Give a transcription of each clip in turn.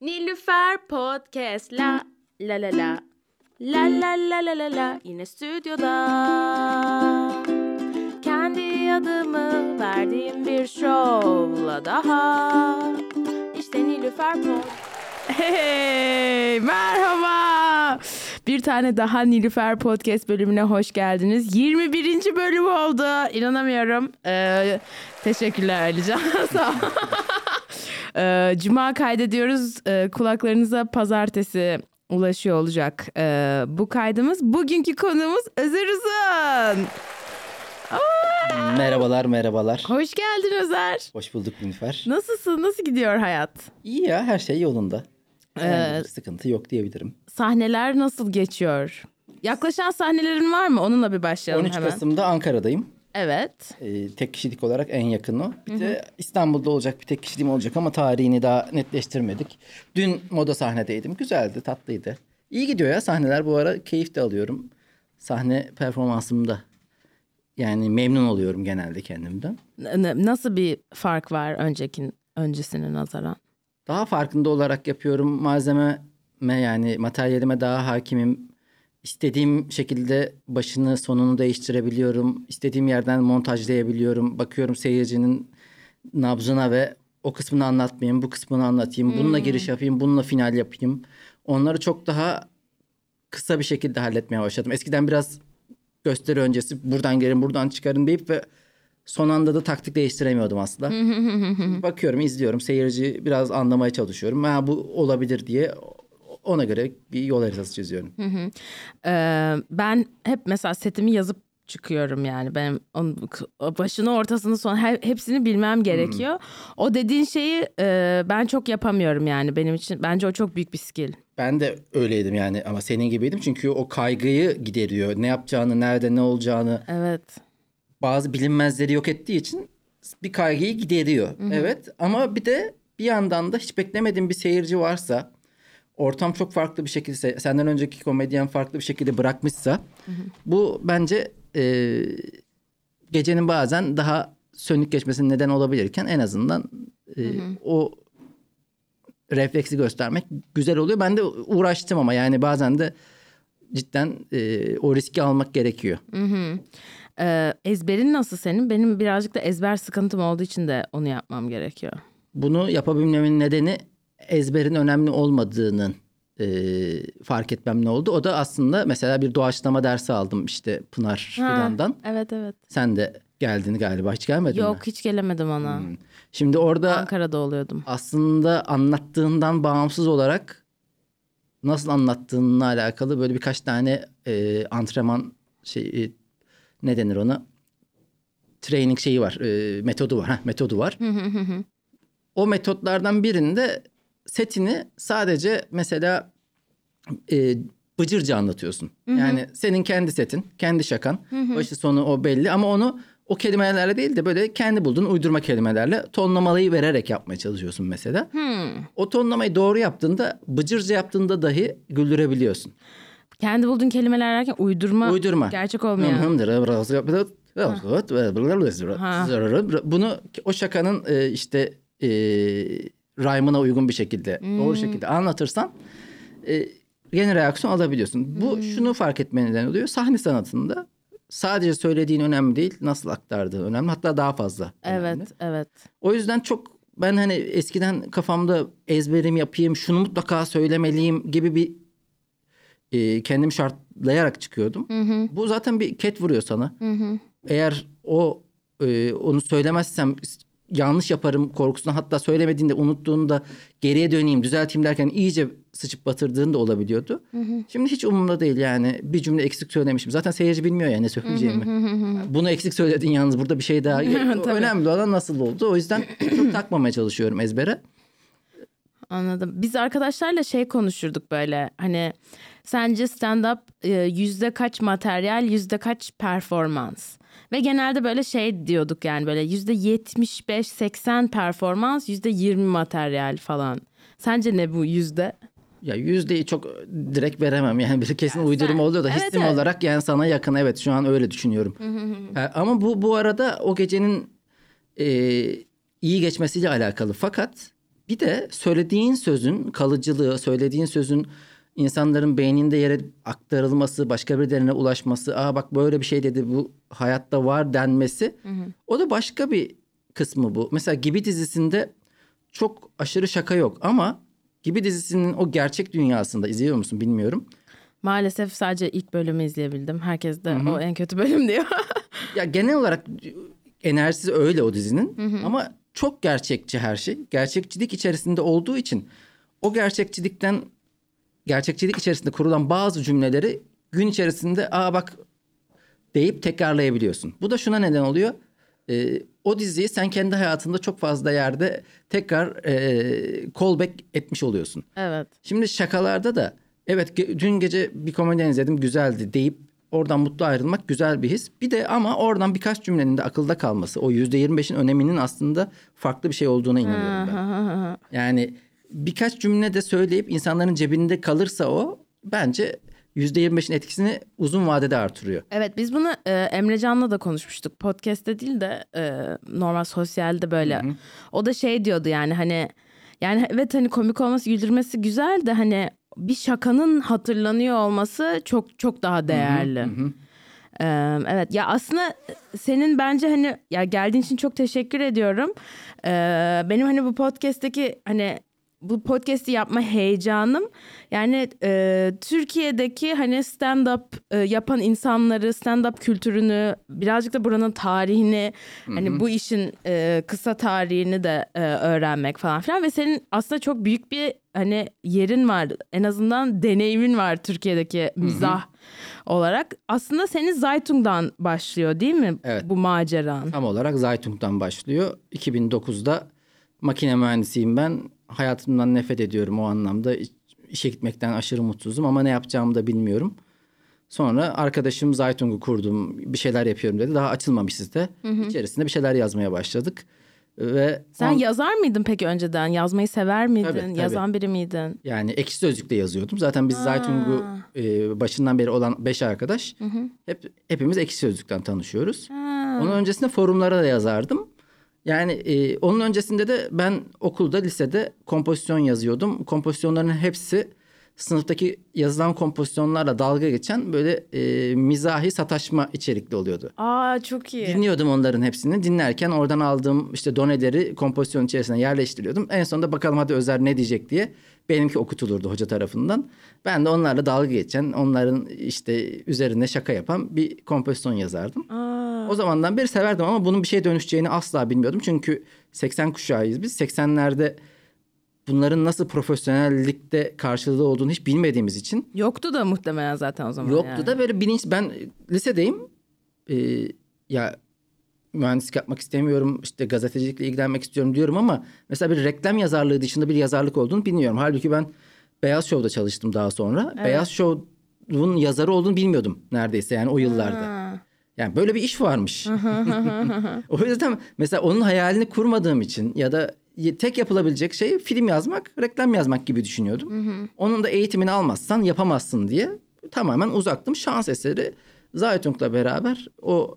Nilüfer Podcast la la la la La la la la la la yine stüdyoda Kendi adımı verdiğim bir şovla daha İşte Nilüfer Podcast Hey merhaba. Bir tane daha Nilüfer Podcast bölümüne hoş geldiniz. 21. bölüm oldu. İnanamıyorum. Ee, teşekkürler Alican. Sağ ol. Ee, Cuma kaydediyoruz. Ee, kulaklarınıza pazartesi ulaşıyor olacak. Ee, bu kaydımız bugünkü konuğumuz Özer Uzun. Merhabalar merhabalar. Hoş geldin Özer. Hoş bulduk Nilüfer. Nasılsın? Nasıl gidiyor hayat? İyi ya her şey yolunda. Herhangi Ee, bir sıkıntı yok diyebilirim. Sahneler nasıl geçiyor? Yaklaşan sahnelerin var mı? Onunla bir başlayalım 13 hemen. Kasım'da Ankara'dayım. Evet. Ee, tek kişilik olarak en yakın o. Bir de İstanbul'da olacak bir tek kişiliğim olacak ama tarihini daha netleştirmedik. Dün moda sahnedeydim. Güzeldi, tatlıydı. İyi gidiyor ya sahneler bu ara. Keyif de alıyorum. Sahne performansımda. Yani memnun oluyorum genelde kendimden. Nasıl bir fark var önceki öncesine nazaran? Daha farkında olarak yapıyorum. Malzememe yani materyalime daha hakimim. İstediğim şekilde başını sonunu değiştirebiliyorum. İstediğim yerden montajlayabiliyorum. Bakıyorum seyircinin nabzına ve o kısmını anlatmayayım, bu kısmını anlatayım. Bununla giriş yapayım, bununla final yapayım. Onları çok daha kısa bir şekilde halletmeye başladım. Eskiden biraz gösteri öncesi buradan gelin, buradan çıkarın deyip ve son anda da taktik değiştiremiyordum aslında. Bakıyorum, izliyorum. Seyirci biraz anlamaya çalışıyorum. Ha, bu olabilir diye ona göre bir yol haritası çiziyorum. Ee, ben hep mesela setimi yazıp çıkıyorum yani. Benim onun başını ortasını son he- hepsini bilmem gerekiyor. O dediğin şeyi e, ben çok yapamıyorum yani benim için. Bence o çok büyük bir skill. Ben de öyleydim yani ama senin gibiydim. Çünkü o kaygıyı gideriyor. Ne yapacağını, nerede ne olacağını Evet. bazı bilinmezleri yok ettiği için bir kaygıyı gideriyor. Evet ama bir de bir yandan da hiç beklemediğin bir seyirci varsa ortam çok farklı bir şekilde se- senden önceki komedyen farklı bir şekilde bırakmışsa bu bence e, gecenin bazen daha sönük geçmesine neden olabilirken en azından e, o refleksi göstermek güzel oluyor. Ben de uğraştım ama yani bazen de cidden e, o riski almak gerekiyor. Ee, ezberin nasıl senin? Benim birazcık da ezber sıkıntım olduğu için de onu yapmam gerekiyor. Bunu yapabilmemin nedeni ezberin önemli olmadığının e, fark etmem ne oldu. O da aslında mesela bir doğaçlama dersi aldım işte Pınar Fidan'dan. Evet evet. Sen de geldin galiba hiç gelmedin mi? Yok hiç gelemedim ona. Şimdi orada Ankara'da oluyordum. aslında anlattığından bağımsız olarak nasıl anlattığınla alakalı böyle birkaç tane e, antrenman şey e, ne denir ona? Training şeyi var, e, metodu var. Heh, metodu var. o metotlardan birinde setini sadece mesela e, bıcırca anlatıyorsun. Yani senin kendi setin, kendi şakan. Başı sonu o belli ama onu o kelimelerle değil de böyle kendi bulduğun uydurma kelimelerle tonlamalıyı vererek yapmaya çalışıyorsun mesela. O tonlamayı doğru yaptığında, bıcırca yaptığında dahi güldürebiliyorsun. Kendi bulduğun kelimeler derken uydurma. Uydurma. Gerçek olmayan. Bunu o şakanın e, işte e, rhyme'ına uygun bir şekilde, doğru şekilde anlatırsan e, yeni reaksiyon alabiliyorsun. Bu şunu fark etmene neden oluyor. Sahne sanatında sadece söylediğin önemli değil, nasıl aktardığın önemli. Hatta daha fazla önemli. Evet evet. O yüzden çok ben hani eskiden kafamda ezberim yapayım, şunu mutlaka söylemeliyim gibi bir e, kendimi şartlayarak çıkıyordum. Bu zaten bir ket vuruyor sana. Eğer o e, onu söylemezsem yanlış yaparım korkusuna hatta söylemediğinde unuttuğunda geriye döneyim düzelteyim derken iyice sıçıp batırdığın da olabiliyordu. Şimdi hiç umurumda değil yani bir cümle eksik söylemişim. Zaten seyirci bilmiyor ya ne söyleyeceğimi. Bunu eksik söyledin yalnız burada bir şey daha. Önemli olan nasıl oldu. O yüzden çok takmamaya çalışıyorum ezbere. Anladım. Biz arkadaşlarla şey konuşurduk böyle hani sence stand-up e, yüzde kaç materyal yüzde kaç performans? Ve genelde böyle şey diyorduk yani böyle yüzde 75-80 performans yüzde 20 materyal falan. Sence ne bu yüzde? Ya yüzdeyi çok direkt veremem. Yani bir kesin uydurum oluyor da Evet, hissim evet. olarak yani sana yakın. Evet şu an öyle düşünüyorum. Ha, ama bu bu arada o gecenin e, iyi geçmesiyle alakalı. Fakat bir de söylediğin sözün kalıcılığı, söylediğin sözün insanların beyninde yere aktarılması, başka birilerine ulaşması, aa bak böyle bir şey dedi bu hayatta var denmesi. O da başka bir kısmı bu. Mesela Gibi dizisinde çok aşırı şaka yok ama Gibi dizisinin o gerçek dünyasında izliyor musun bilmiyorum. Maalesef sadece ilk bölümü izleyebildim. Herkes de o en kötü bölüm diyor. Ya genel olarak enerjisi öyle o dizinin ama çok gerçekçi her şey. Gerçekçilik içerisinde olduğu için o gerçekçilikten gerçekçilik içerisinde kurulan bazı cümleleri gün içerisinde aa bak deyip tekrarlayabiliyorsun. Bu da şuna neden oluyor. Ee, o diziyi sen kendi hayatında çok fazla yerde tekrar e, callback etmiş oluyorsun. evet. Şimdi şakalarda da evet ge- dün gece bir komedyen izledim güzeldi deyip oradan mutlu ayrılmak güzel bir his. Bir de ama oradan birkaç cümlenin de akılda kalması o yüzde yirmi beşin öneminin aslında farklı bir şey olduğuna inanıyorum ben. Yani birkaç cümle de söyleyip insanların cebinde kalırsa o bence yüzde yirmi beşin etkisini uzun vadede artırıyor. Evet biz bunu e, Emrecan'la da konuşmuştuk. Podcast'te değil de e, normal sosyalde böyle. O da şey diyordu yani hani yani evet hani komik olması güldürmesi güzel de hani bir şakanın hatırlanıyor olması çok çok daha değerli. Ee, evet ya aslında senin bence hani ya geldiğin için çok teşekkür ediyorum. Ee, benim hani bu podcast'teki hani bu podcast'i yapma heyecanım yani e, Türkiye'deki hani stand up e, yapan insanları stand up kültürünü birazcık da buranın tarihini hani bu işin e, kısa tarihini de e, öğrenmek falan filan ve senin aslında çok büyük bir hani yerin var en azından deneyimin var Türkiye'deki mizah olarak aslında senin Zaytung'dan başlıyor değil mi Evet. bu maceran? Tam olarak Zaytung'dan başlıyor. 2009'da makine mühendisiyim ben. Hayatımdan nefret ediyorum o anlamda. İşe gitmekten aşırı mutsuzum ama ne yapacağımı da bilmiyorum. Sonra arkadaşım Zaytung'u kurdum, bir şeyler yapıyorum dedi. Daha açılmamışız da. İçerisinde bir şeyler yazmaya başladık. Ve Sen on- yazar mıydın peki önceden? Yazmayı sever miydin? Tabii, tabii. Yazan biri miydin? yani ekşi sözlükte yazıyordum. Zaten biz Zaytung'u e, başından beri olan beş arkadaş hep hepimiz ekşi sözlükten tanışıyoruz. Onun öncesinde forumlara da yazardım. Yani e, onun öncesinde de ben okulda, lisede kompozisyon yazıyordum. Kompozisyonların hepsi sınıftaki yazılan kompozisyonlarla dalga geçen böyle e, mizahi sataşma içerikli oluyordu. Aa çok iyi. Dinliyordum onların hepsini. Dinlerken oradan aldığım işte doneleri kompozisyon içerisine yerleştiriyordum. En sonunda bakalım hadi Özer ne diyecek diye benimki okutulurdu hoca tarafından. Ben de onlarla dalga geçen, onların işte üzerine şaka yapan bir kompozisyon yazardım. Aa, O zamandan beri severdim ama bunun bir şeye dönüşeceğini asla bilmiyordum. Çünkü 80 kuşağıyız biz. 80'lerde bunların nasıl profesyonellikte karşılığı olduğunu hiç bilmediğimiz için yoktu da muhtemelen zaten o zaman. Yoktu yani. da böyle bilinç ben lisedeyim. Ee, ya mühendislik yapmak istemiyorum işte gazetecilikle ilgilenmek istiyorum diyorum ama mesela bir reklam yazarlığı dışında bir yazarlık olduğunu bilmiyorum. Halbuki ben Beyaz Show'da çalıştım daha sonra. Beyaz Show'un yazarı olduğunu bilmiyordum neredeyse yani o yıllarda. Ha. Yani böyle bir iş varmış. o yüzden mesela onun hayalini kurmadığım için ya da tek yapılabilecek şey film yazmak, reklam yazmak gibi düşünüyordum. Onun da eğitimini almazsan yapamazsın diye tamamen uzaktım. Şans eseri Zaytung'la beraber o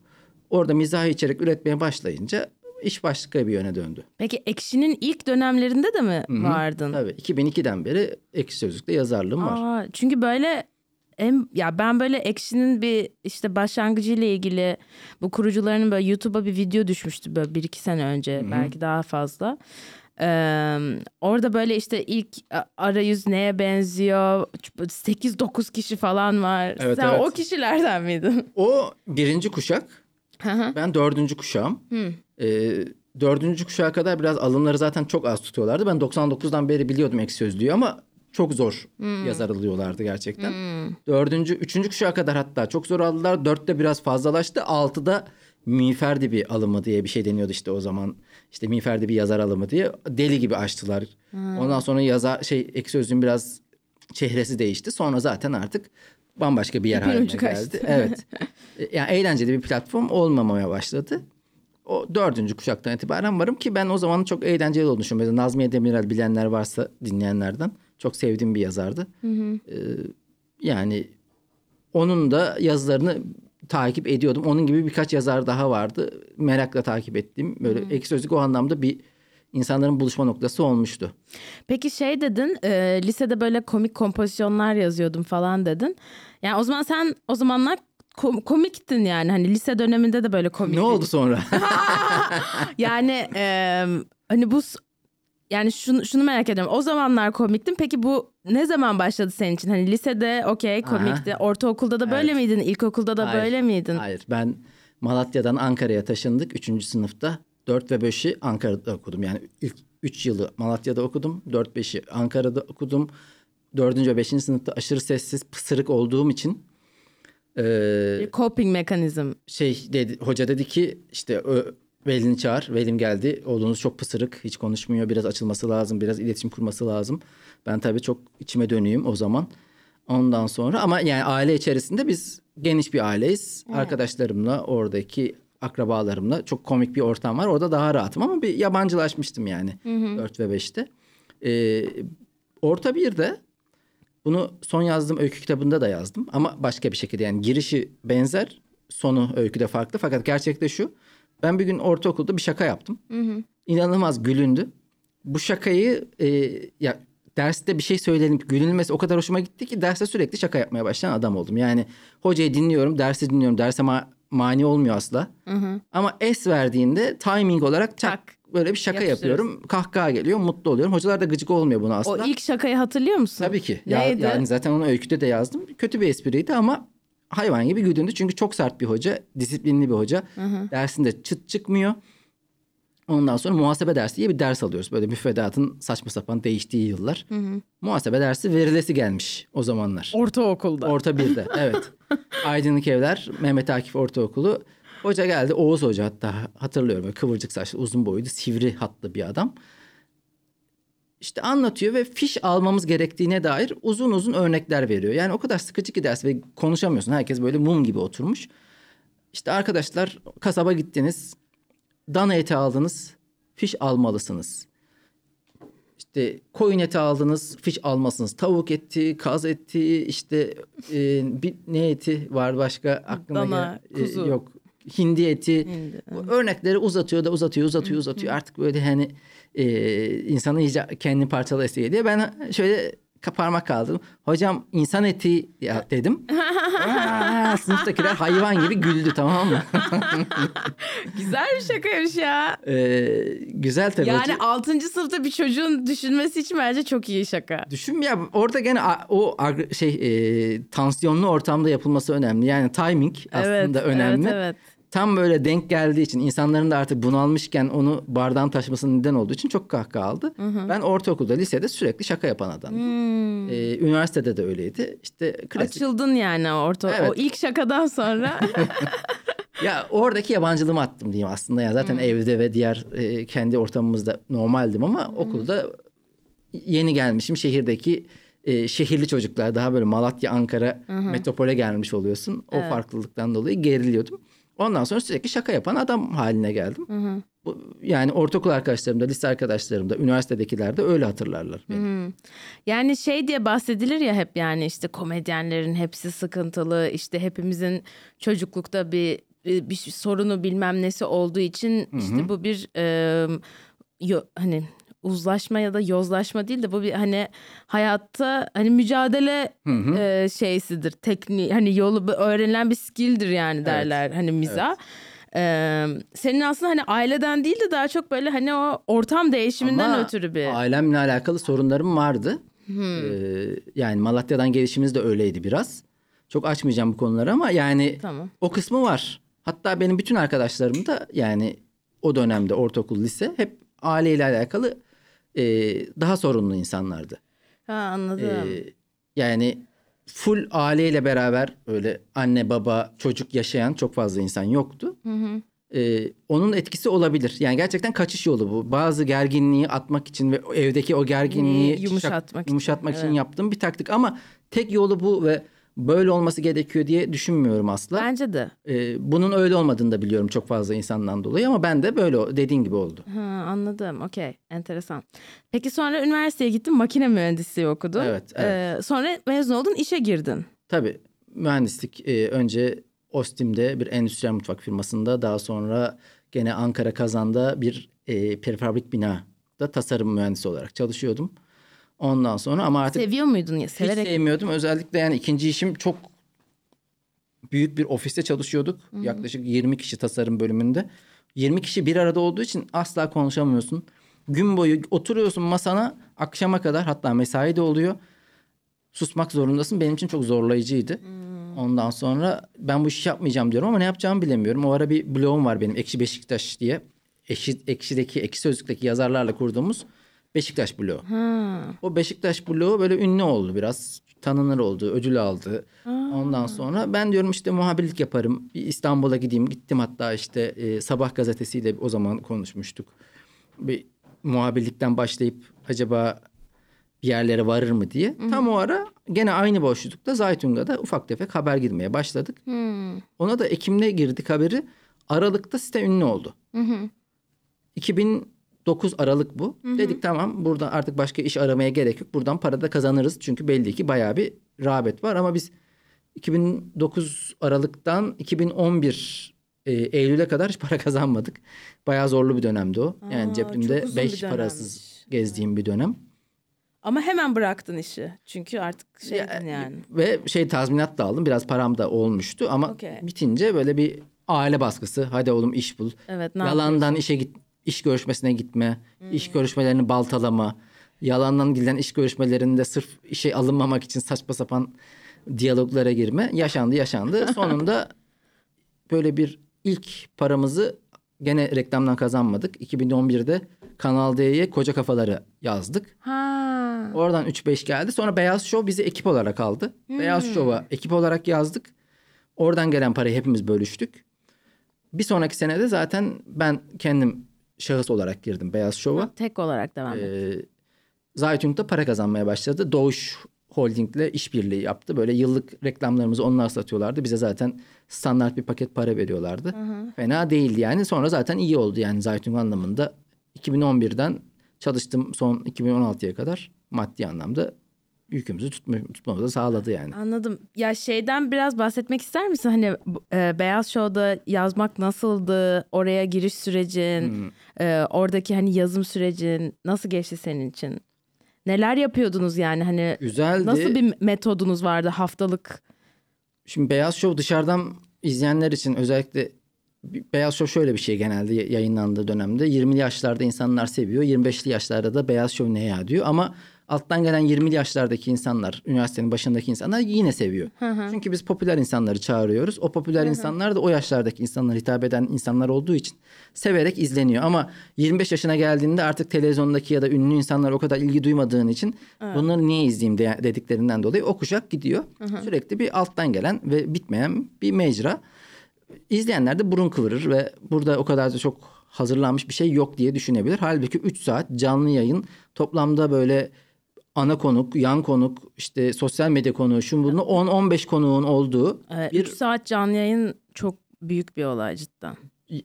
orada mizahi içerik üretmeye başlayınca iş başka bir yöne döndü. Peki Ekşi'nin ilk dönemlerinde de mi vardın? Tabii 2002'den beri Ekşi Sözlük'te yazarlığım var. Aa, çünkü böyle en, ya ben böyle Ekşi'nin bir işte başlangıcı ile ilgili bu kurucularının böyle YouTube'a bir video düşmüştü böyle bir iki sene önce belki daha fazla. Ee, orada böyle işte ilk arayüz neye benziyor 8-9 kişi falan var. Evet, Sen evet. o kişilerden miydin? O birinci kuşak. ben dördüncü kuşağım. Ee, dördüncü kuşağa kadar biraz alımları zaten çok az tutuyorlardı. Ben 99'dan beri biliyordum ek sözlüğü ama çok zor yazar alıyorlardı gerçekten. Dördüncü, üçüncü kuşağa kadar hatta çok zor aldılar. Dörtte biraz fazlalaştı. Altıda miğferdi bir alımı diye bir şey deniyordu işte o zaman. İşte miğferdi bir yazar alımı diye deli gibi açtılar. Ondan sonra yazar şey ek sözlüğün biraz çehresi değişti. Sonra zaten artık bambaşka bir yer haline ucu kaçtı. geldi. Evet. E, yani eğlenceli bir platform olmamaya başladı. O dördüncü kuşaktan itibaren varım ki ben o zaman çok eğlenceli olduğunu düşünüyorum. Mesela Nazmiye Demirel bilenler varsa dinleyenlerden çok sevdiğim bir yazardı. Ee, yani onun da yazılarını takip ediyordum. Onun gibi birkaç yazar daha vardı. Merakla takip ettiğim. Böyle ek sözlük o anlamda bir insanların buluşma noktası olmuştu. Peki şey dedin e, lisede böyle komik kompozisyonlar yazıyordum falan dedin. Yani o zaman sen o zamanlar kom- komiktin yani hani lise döneminde de böyle komik. Ne oldu sonra? Yani e, hani bu yani şunu, şunu merak ediyorum. O zamanlar komiktin. Peki bu ne zaman başladı senin için? Hani lisede okey komikti. Ortaokulda da böyle Evet. miydin? İlkokulda da Hayır, böyle miydin? Hayır ben Malatya'dan Ankara'ya taşındık 3. sınıfta. 4 ve 5'i Ankara'da okudum. Yani ilk 3 yılı Malatya'da okudum. 4-5'i Ankara'da okudum. 4. ve 5. sınıfta aşırı sessiz pısırık olduğum için eee, Bir coping mekanizm. şey dedi hoca dedi ki işte ö, velini çağır. Velim geldi. Oğlunuz çok pısırık. Hiç konuşmuyor. Biraz açılması lazım. Biraz iletişim kurması lazım. Ben tabii çok içime dönüyüm o zaman. Ondan sonra ama yani aile içerisinde biz geniş bir aileyiz. Arkadaşlarımla oradaki akrabalarımla çok komik bir ortam var. Orada daha rahatım ama bir yabancılaşmıştım yani. 4 ve 5'te. Ee, orta birde bunu son yazdığım öykü kitabında da yazdım ama başka bir şekilde yani girişi benzer sonu öyküde farklı fakat gerçekte şu ben bir gün ortaokulda bir şaka yaptım. İnanılmaz gülündü. Bu şakayı e, ya derste bir şey söylenip gülünmesi o kadar hoşuma gitti ki derste sürekli şaka yapmaya başlayan adam oldum. Yani hocayı dinliyorum, dersi dinliyorum. Derse ma- mani olmuyor asla. Ama es verdiğinde timing olarak tak, Tak. böyle bir şaka yapıyorum. Kahkaha geliyor, mutlu oluyorum. Hocalar da gıcık olmuyor buna asla. O ilk şakayı hatırlıyor musun? Tabii ki. Ya, Neydi? yani zaten onu öyküde de yazdım. Kötü bir espriydi ama hayvan gibi güldüğünde çünkü çok sert bir hoca, disiplinli bir hoca. Dersinde çıt çıkmıyor. Ondan sonra muhasebe dersi diye bir ders alıyoruz. Böyle müfredatın saçma sapan değiştiği yıllar. Muhasebe dersi verilesi gelmiş o zamanlar. Ortaokulda. Orta birde evet. Aydınlık Evler Mehmet Akif Ortaokulu. Hoca geldi Oğuz Hoca hatta hatırlıyorum. Böyle kıvırcık saçlı uzun boylu sivri hatlı bir adam. İşte anlatıyor ve fiş almamız gerektiğine dair uzun uzun örnekler veriyor. Yani o kadar sıkıcı ki ders ve konuşamıyorsun. Herkes böyle mum gibi oturmuş. İşte arkadaşlar kasaba gittiniz. Dana eti aldınız. Fiş almalısınız. İşte koyun eti aldınız, fiş almasınız. Tavuk eti, kaz eti, işte e, bir ne eti var başka aklıma Dana, gel- e, kuzu. yok. Hindi eti. Hindi, Örnekleri uzatıyor da uzatıyor, uzatıyor, uzatıyor. Artık böyle hani e, insanı iyice kendini parçalayasıya diye ben şöyle parmak kaldırdım. Hocam insan eti ya dedim. Aa, sınıftakiler hayvan gibi güldü tamam mı? Güzel bir şakaymış ya. E, güzel tabii. Yani Hoca- 6. sınıfta bir çocuğun düşünmesi için bence çok iyi şaka. Düşün ya orada gene o şey e, tansiyonlu ortamda yapılması önemli. Yani timing aslında önemli. Evet, evet. Tam böyle denk geldiği için insanların da artık bunalmışken onu bardan taşımasının neden olduğu için çok kahkaha aldı. Ben ortaokulda, lisede sürekli şaka yapan adamdım. Hmm. Ee, üniversitede de öyleydi. İşte klasik. Açıldın yani orta Evet. o ilk şakadan sonra. Ya oradaki yabancılığımı attım diyeyim aslında. Ya zaten evde ve diğer e, kendi ortamımızda normaldim ama okulda yeni gelmişim şehirdeki e, şehirli çocuklar daha böyle Malatya, Ankara metropole gelmiş oluyorsun. O farklılıktan dolayı geriliyordum. Ondan sonra sürekli şaka yapan adam haline geldim. Bu, yani ortaokul arkadaşlarım da, lise arkadaşlarım da, üniversitedekiler de öyle hatırlarlar beni. yani şey diye bahsedilir ya hep yani işte komedyenlerin hepsi sıkıntılı işte hepimizin çocuklukta bir bir, bir sorunu bilmem nesi olduğu için işte bu bir e, yo- hani uzlaşma ya da yozlaşma değil de bu bir hani hayatta hani mücadele e, şeysidir tekniği hani yolu öğrenilen bir skilldir yani derler hani miza. Ee, senin aslında hani aileden değil de daha çok böyle hani o ortam değişiminden Ama ötürü bir. ailemle alakalı sorunlarım vardı. Ee, yani Malatya'dan gelişimiz de öyleydi biraz. Çok açmayacağım bu konuları ama yani Tamam. o kısmı var. Hatta benim bütün arkadaşlarım da yani o dönemde ortaokul, lise hep aileyle alakalı e, daha sorunlu insanlardı. Ha anladım. Ee, yani full aileyle beraber öyle anne baba çocuk yaşayan çok fazla insan yoktu. Ee, onun etkisi olabilir. Yani gerçekten kaçış yolu bu. Bazı gerginliği atmak için ve evdeki o gerginliği Yumuşatmak yumuşatmak, için. yumuşatmak için Evet. yaptığım bir taktik ama tek yolu bu ve böyle olması gerekiyor diye düşünmüyorum asla. Bence de. Ee, bunun öyle olmadığını da biliyorum çok fazla insandan dolayı ama ben de böyle dediğin gibi oldu. Ha, anladım. Okey. Enteresan. Peki sonra üniversiteye gittin. Makine mühendisliği okudun. Evet, evet. Ee, sonra mezun oldun. işe girdin. Tabii mühendislik e, önce Ostim'de bir endüstriyel mutfak firmasında daha sonra gene Ankara Kazan'da bir e, prefabrik bina da tasarım mühendisi olarak çalışıyordum. Ondan sonra ama artık Seviyor muydun ya? hiç Severek. sevmiyordum. Özellikle yani ikinci işim çok büyük bir ofiste çalışıyorduk. Yaklaşık 20 kişi tasarım bölümünde. 20 kişi bir arada olduğu için asla konuşamıyorsun. Gün boyu oturuyorsun masana akşama kadar hatta mesai de oluyor. Susmak zorundasın. Benim için çok zorlayıcıydı. Ondan sonra ben bu işi yapmayacağım diyorum ama ne yapacağımı bilemiyorum. O ara bir blogum var benim Ekşi Beşiktaş diye. Ekşi, Ekşi'deki, Ekşi Sözlük'teki yazarlarla kurduğumuz Beşiktaş bloğu. Ha. O Beşiktaş bloğu böyle ünlü oldu biraz. Tanınır oldu, ödül aldı. Ondan sonra ben diyorum işte muhabirlik yaparım. Bir İstanbul'a gideyim. Gittim hatta işte e, Sabah gazetesiyle o zaman konuşmuştuk. Bir muhabirlikten başlayıp acaba bir yerlere varır mı diye. Tam o ara gene aynı boşlukta Zaytunga'da ufak tefek haber girmeye başladık. Hmm. Ona da Ekim'de girdik haberi. Aralık'ta site ünlü oldu. 2009 Aralık bu. Dedik tamam burada artık başka iş aramaya gerek yok. Buradan para da kazanırız. Çünkü belli ki bayağı bir rağbet var. Ama biz 2009 Aralık'tan 2011 e, Eylül'e kadar hiç para kazanmadık. Bayağı zorlu bir dönemdi o. Yani Aa, cebimde çok uzun 5 bir parasız gezdiğim bir dönem. Ama hemen bıraktın işi. Çünkü artık şeydin yani. Ve şey tazminat da aldım. Biraz param da olmuştu ama Okey. bitince böyle bir aile baskısı. Hadi oğlum iş bul. Evet Yalandan işe git, iş görüşmesine gitme, iş görüşmelerini baltalama, yalandan giden iş görüşmelerinde sırf işe alınmamak için saçma sapan diyaloglara girme yaşandı yaşandı. Sonunda böyle bir ilk paramızı gene reklamdan kazanmadık. 2011'de Kanal D'ye Koca Kafaları yazdık. Ha. Oradan 3-5 geldi. Sonra Beyaz Show bizi ekip olarak aldı. Beyaz Show'a ekip olarak yazdık. Oradan gelen parayı hepimiz bölüştük. Bir sonraki senede zaten ben kendim şahıs olarak girdim Beyaz Show'a. Tek olarak devam et. Ee, Zaytung'da para kazanmaya başladı. Doğuş Holding'le işbirliği yaptı. Böyle yıllık reklamlarımızı onlar satıyorlardı. Bize zaten standart bir paket para veriyorlardı. Fena değildi yani. Sonra zaten iyi oldu yani Zaytung anlamında. 2011'den çalıştım son 2016'ya kadar maddi anlamda yükümüzü tutma, tutmamızı sağladı yani. Anladım. Ya şeyden biraz bahsetmek ister misin? Hani e, Beyaz Show'da yazmak nasıldı? Oraya giriş sürecin, Hmm. e, oradaki hani yazım sürecin nasıl geçti senin için? Neler yapıyordunuz yani hani Güzeldi. nasıl bir metodunuz vardı haftalık? Şimdi Beyaz Show dışarıdan izleyenler için özellikle Beyaz Show şöyle bir şey genelde yayınlandığı dönemde 20'li yaşlarda insanlar seviyor. 25'li yaşlarda da Beyaz Show ne ya diyor ama alttan gelen 20'li yaşlardaki insanlar, üniversitenin başındaki insanlar yine seviyor. Çünkü biz popüler insanları çağırıyoruz. O popüler insanlar da o yaşlardaki insanlara hitap eden insanlar olduğu için severek izleniyor. Ama 25 yaşına geldiğinde artık televizyondaki ya da ünlü insanlar o kadar ilgi duymadığın için bunları niye izleyeyim de- dediklerinden dolayı o kuşak gidiyor. Sürekli bir alttan gelen ve bitmeyen bir mecra. İzleyenler de burun kıvırır ve burada o kadar da çok hazırlanmış bir şey yok diye düşünebilir. Halbuki 3 saat canlı yayın toplamda böyle ana konuk, yan konuk, işte sosyal medya konuğu, şun bunu 10-15 konuğun olduğu E, bir Üç saat canlı yayın çok büyük bir olay cidden.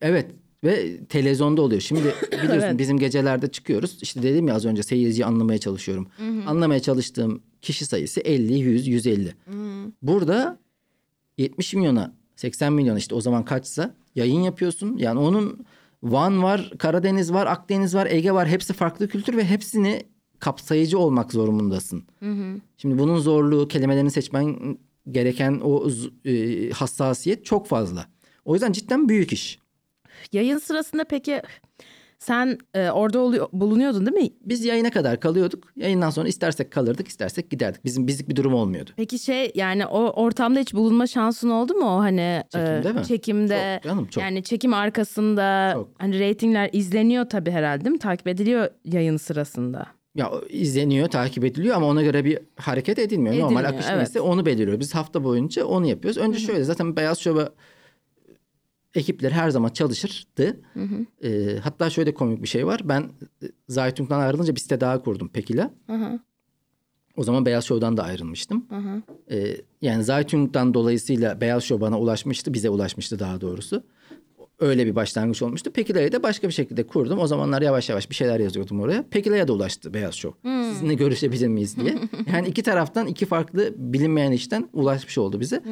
Evet ve televizyonda oluyor. Şimdi biliyorsun Evet. bizim gecelerde çıkıyoruz. İşte dedim ya az önce seyirciyi anlamaya çalışıyorum. Anlamaya çalıştığım kişi sayısı 50, 100, 150. Burada 70 milyona, 80 milyon işte o zaman kaçsa yayın yapıyorsun. Yani onun Van var, Karadeniz var, Akdeniz var, Ege var. Hepsi farklı kültür ve hepsini kapsayıcı olmak zorundasın. Şimdi bunun zorluğu, kelimelerini seçmen gereken o e, hassasiyet çok fazla. O yüzden cidden büyük iş. Yayın sırasında peki sen e, orada oluyor, bulunuyordun değil mi? Biz yayına kadar kalıyorduk. Yayından sonra istersek kalırdık, istersek giderdik. Bizim bizlik bir durum olmuyordu. Peki şey yani o ortamda hiç bulunma şansın oldu mu o hani Çekimde mi? çekimde Çok canım, çok. yani çekim arkasında Çok. hani reytingler izleniyor tabii herhalde değil mi? Takip ediliyor yayın sırasında. Ya izleniyor, takip ediliyor ama ona göre bir hareket edilmiyor. Normal Edilmiyor, akış evet. neyse onu belirliyor. Biz hafta boyunca onu yapıyoruz. Önce şöyle zaten Beyaz Şov'a ekipler her zaman çalışırdı. Ee, hatta şöyle komik bir şey var. Ben e, Zaytung'dan ayrılınca bir site daha kurdum Pekila. O zaman Beyaz Show'dan da ayrılmıştım. Ee, yani Zaytung'dan dolayısıyla Beyaz Show bana ulaşmıştı. Bize ulaşmıştı daha doğrusu. Öyle bir başlangıç olmuştu. Pekila'yı da başka bir şekilde kurdum. O zamanlar yavaş yavaş bir şeyler yazıyordum oraya. Pekila'ya da ulaştı Beyaz Show. Sizinle görüşebilir miyiz diye. Yani iki taraftan iki farklı bilinmeyen işten ulaşmış oldu bize.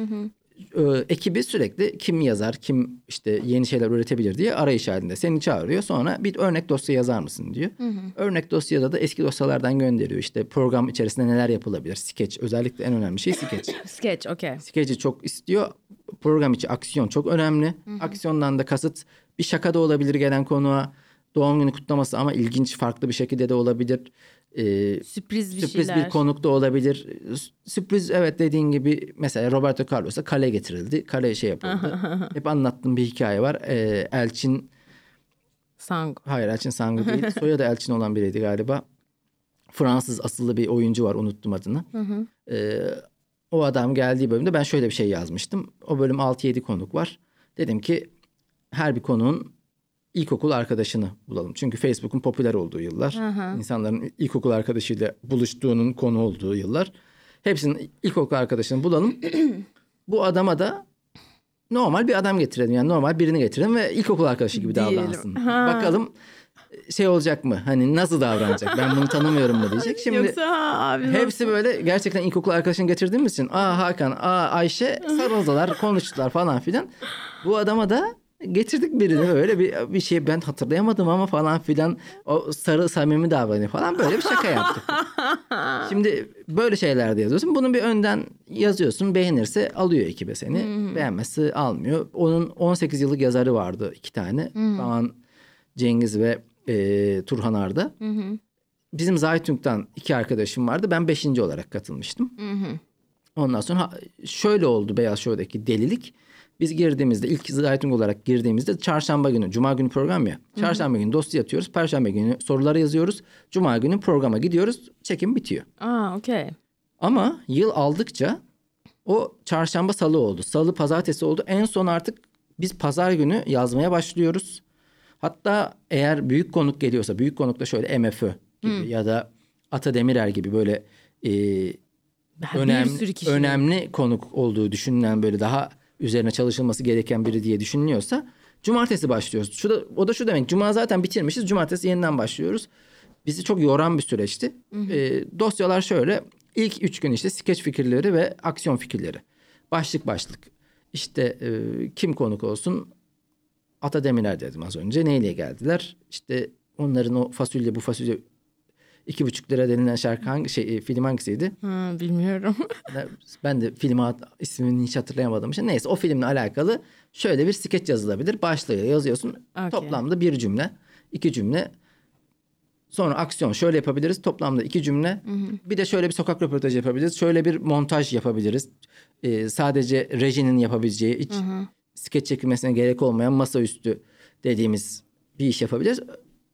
e, ekibi sürekli kim yazar, kim işte yeni şeyler üretebilir diye arayış halinde seni çağırıyor. Sonra bir örnek dosya yazar mısın diyor. Örnek dosyada da eski dosyalardan gönderiyor. İşte program içerisinde neler yapılabilir? Sketch özellikle en önemli şey sketch. Sketch, okey. Sketch'i çok istiyor. Program içi aksiyon çok önemli. Aksiyondan da kasıt bir şaka da olabilir gelen konuğa. Doğum günü kutlaması ama ilginç farklı bir şekilde de olabilir. Ee, Sürpriz bir sürpriz şeyler. bir konuk da olabilir. Sürpriz evet dediğin gibi mesela Roberto Carlos'a kale getirildi. Kale şey yapıldı. Hep anlattığım bir hikaye var. Ee, Elçin Sang. hayır Elçin Sangu değil. Soyadı Elçin olan biriydi galiba. Fransız asıllı bir oyuncu var unuttum adını. Ee, o adam geldiği bölümde ben şöyle bir şey yazmıştım. O bölüm 6-7 konuk var. Dedim ki her bir konuğun ilkokul arkadaşını bulalım. Çünkü Facebook'un popüler olduğu yıllar. insanların ilkokul arkadaşıyla buluştuğunun konu olduğu yıllar. Hepsinin ilkokul arkadaşını bulalım. Bu adama da normal bir adam getirelim. Yani normal birini getirelim ve ilkokul arkadaşı gibi Diyelim. davransın. Bakalım şey olacak mı? Hani nasıl davranacak? Ben bunu tanımıyorum mu diyecek. Şimdi Yoksa ha, abi nasıl? Hepsi böyle gerçekten ilkokul arkadaşını getirdiğimiz için aa Hakan, aa Ayşe sarıldılar, konuştular falan filan. Bu adama da getirdik birini böyle bir, bir şey ben hatırlayamadım ama falan filan o sarı samimi davranıyor falan böyle bir şaka yaptık. Şimdi böyle şeyler de yazıyorsun. Bunu bir önden yazıyorsun. Beğenirse alıyor ekibe seni. Beğenmezse almıyor. Onun 18 yıllık yazarı vardı iki tane. Kaan Cengiz ve e, Turhan Arda. Bizim Zaytung'dan iki arkadaşım vardı. Ben beşinci olarak katılmıştım. Ondan sonra ha- şöyle oldu Beyaz Show'daki delilik. Biz girdiğimizde ilk Zaytung olarak girdiğimizde çarşamba günü, cuma günü program ya. Çarşamba günü dosya atıyoruz. Perşembe günü soruları yazıyoruz. Cuma günü programa gidiyoruz. Çekim bitiyor. Aa, okey. Ama yıl aldıkça o çarşamba salı oldu. Salı pazartesi oldu. En son artık biz pazar günü yazmaya başlıyoruz. Hatta eğer büyük konuk geliyorsa büyük konuk da şöyle MFÖ gibi ya da Ata Demirer gibi böyle e, önemli, önemli konuk olduğu düşünülen böyle daha üzerine çalışılması gereken biri diye düşünülüyorsa cumartesi başlıyoruz. Şu da, o da şu demek cuma zaten bitirmişiz cumartesi yeniden başlıyoruz. Bizi çok yoran bir süreçti. Ee, dosyalar şöyle ilk üç gün işte skeç fikirleri ve aksiyon fikirleri. Başlık başlık. İşte e, kim konuk olsun Ata Demirer dedim az önce. Neyle geldiler? İşte onların o fasulye bu fasulye iki buçuk lira denilen şarkı hangi şey e, film hangisiydi? Ha, bilmiyorum. Ben de film ismini hiç hatırlayamadığım için. Neyse o filmle alakalı şöyle bir skeç yazılabilir. Başlığı yazıyorsun. Okey. Toplamda bir cümle, iki cümle. Sonra aksiyon şöyle yapabiliriz. Toplamda iki cümle. Bir de şöyle bir sokak röportajı yapabiliriz. Şöyle bir montaj yapabiliriz. Ee, sadece rejinin yapabileceği, hiç skeç çekilmesine gerek olmayan masaüstü dediğimiz bir iş yapabiliriz.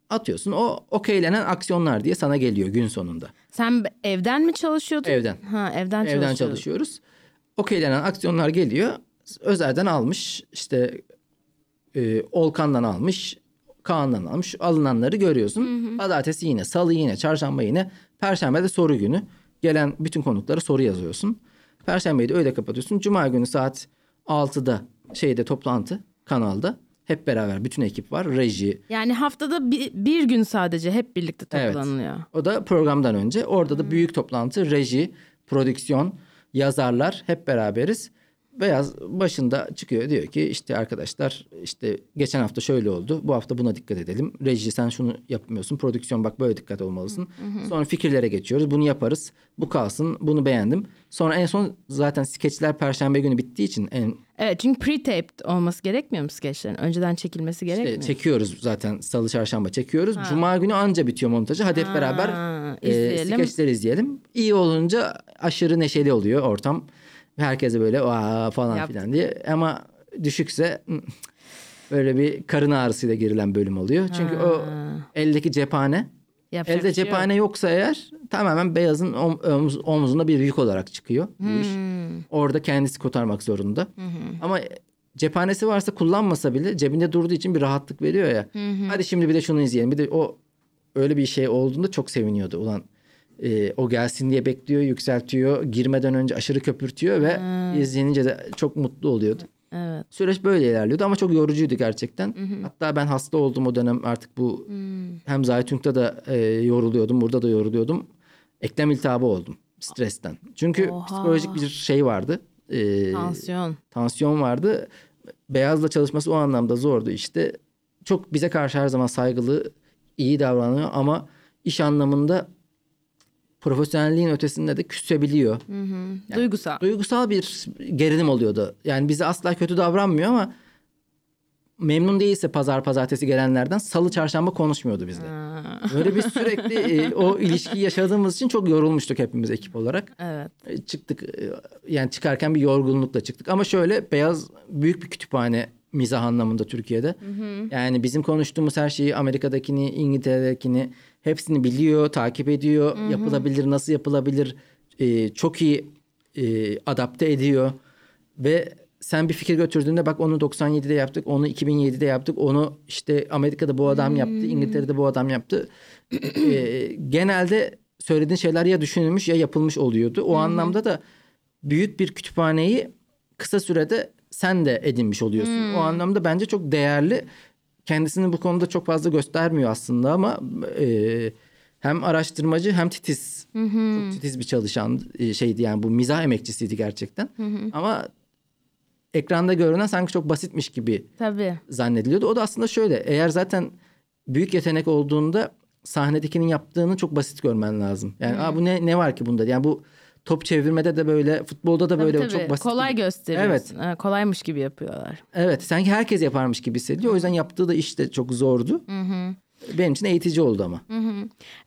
Atıyorsun. O okeylenen aksiyonlar diye sana geliyor gün sonunda. Sen evden mi çalışıyordun? Evden. Ha, evden, Evden çalışıyordun. çalışıyoruz. Okeylenen aksiyonlar geliyor. Özelden almış. işte e, Olkan'dan almış. Kaan'dan almış. Alınanları görüyorsun. Pazartesi yine, salı yine, çarşamba yine. Perşembe de soru günü. Gelen bütün konuklara soru yazıyorsun. Perşembeyi de öyle kapatıyorsun. Cuma günü saat 6'da şeyde toplantı kanalda. Hep beraber bütün ekip var. Reji, Yani haftada bir, bir gün sadece hep birlikte Evet. toplanılıyor. O da programdan önce. Orada da büyük toplantı, reji, prodüksiyon, yazarlar hep beraberiz. Beyaz başında çıkıyor diyor ki işte arkadaşlar işte geçen hafta şöyle oldu. Bu hafta buna dikkat edelim. Reji sen şunu yapmıyorsun. Prodüksiyon bak böyle dikkat olmalısın. Sonra fikirlere geçiyoruz. Bunu yaparız. Bu kalsın. Bunu beğendim. Sonra en son zaten skeçler perşembe günü bittiği için en Evet çünkü pre-taped olması gerekmiyor mu skeçlerin? Önceden çekilmesi gerekmiyor işte çekiyoruz zaten salı çarşamba çekiyoruz. Cuma günü anca bitiyor montajı. Hadi hep beraber e, izleyelim. skeçleri izleyelim. İyi olunca aşırı neşeli oluyor ortam. Herkese böyle Aa, falan Yaptık. filan diye. Ama düşükse hmm, böyle bir karın ağrısıyla girilen bölüm oluyor. Çünkü o eldeki cephane Yapacak Elde şey yok. cephane yoksa eğer tamamen beyazın om- omuz- omzunda bir yük olarak çıkıyor bu iş. Hmm. Orada kendisi kotarmak zorunda. Ama cephanesi varsa kullanmasa bile cebinde durduğu için bir rahatlık veriyor ya. Hadi şimdi bir de şunu izleyelim. Bir de o öyle bir şey olduğunda çok seviniyordu. Ulan e, o gelsin diye bekliyor, yükseltiyor. Girmeden önce aşırı köpürtüyor ve izlenince de çok mutlu oluyordu. Evet. Süreç böyle ilerliyordu ama çok yorucuydu gerçekten. Hatta ben hasta oldum o dönem artık bu hem Zaytung'da da e, yoruluyordum, burada da yoruluyordum. Eklem iltihabı oldum stresten. Çünkü Oha. psikolojik bir şey vardı. e, Tansiyon. tansiyon vardı. Beyaz'la çalışması o anlamda zordu işte. Çok bize karşı her zaman saygılı, iyi davranıyor ama iş anlamında profesyonelliğin ötesinde de küsebiliyor. Duygusal. Duygusal bir gerilim oluyordu. Yani bize asla kötü davranmıyor ama memnun değilse pazar pazartesi gelenlerden salı çarşamba konuşmuyordu bizle. Böyle bir sürekli e, o ilişkiyi yaşadığımız için çok yorulmuştuk hepimiz ekip olarak. Evet. E, çıktık e, yani çıkarken bir yorgunlukla çıktık ama şöyle beyaz büyük bir kütüphane mizah anlamında Türkiye'de. Yani bizim konuştuğumuz her şeyi Amerika'dakini, İngiltere'dekini hepsini biliyor, takip ediyor. Yapılabilir, nasıl yapılabilir e, çok iyi e, adapte ediyor. Ve sen bir fikir götürdüğünde bak onu 97'de yaptık, onu 2007'de yaptık, onu işte Amerika'da bu adam yaptı, İngiltere'de bu adam yaptı. E, genelde söylediğin şeyler ya düşünülmüş ya yapılmış oluyordu. O anlamda da büyük bir kütüphaneyi kısa sürede sen de edinmiş oluyorsun. O anlamda bence çok değerli. Kendisini bu konuda çok fazla göstermiyor aslında ama e, hem araştırmacı hem titiz. Çok titiz bir çalışan e, şeydi yani bu mizah emekçisiydi gerçekten. Ama ekranda görünen sanki çok basitmiş gibi Tabii. zannediliyordu. O da aslında şöyle eğer zaten büyük yetenek olduğunda sahnedekinin yaptığını çok basit görmen lazım. Yani Aa, bu ne ne var ki bunda? Yani bu top çevirmede de böyle futbolda da böyle Tabii, çok tabii. basit. Kolay gibi. gösteriyorsun. Evet. Kolaymış gibi yapıyorlar. Evet sanki herkes yaparmış gibi hissediyor. O yüzden yaptığı da iş de çok zordu. Benim için eğitici oldu ama.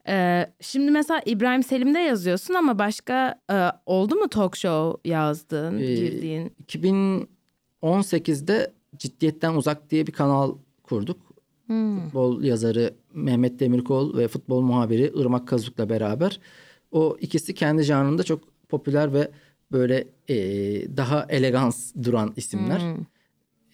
Ee, şimdi mesela İbrahim Selim'de yazıyorsun ama başka e, oldu mu talk show yazdığın, Ee, girdiğin? 2018'de Ciddiyetten Uzak diye bir kanal kurduk. Futbol yazarı Mehmet Demirkol ve futbol muhabiri Irmak Kazuk'la beraber. O ikisi kendi janrında çok popüler ve böyle e, daha elegans duran isimler.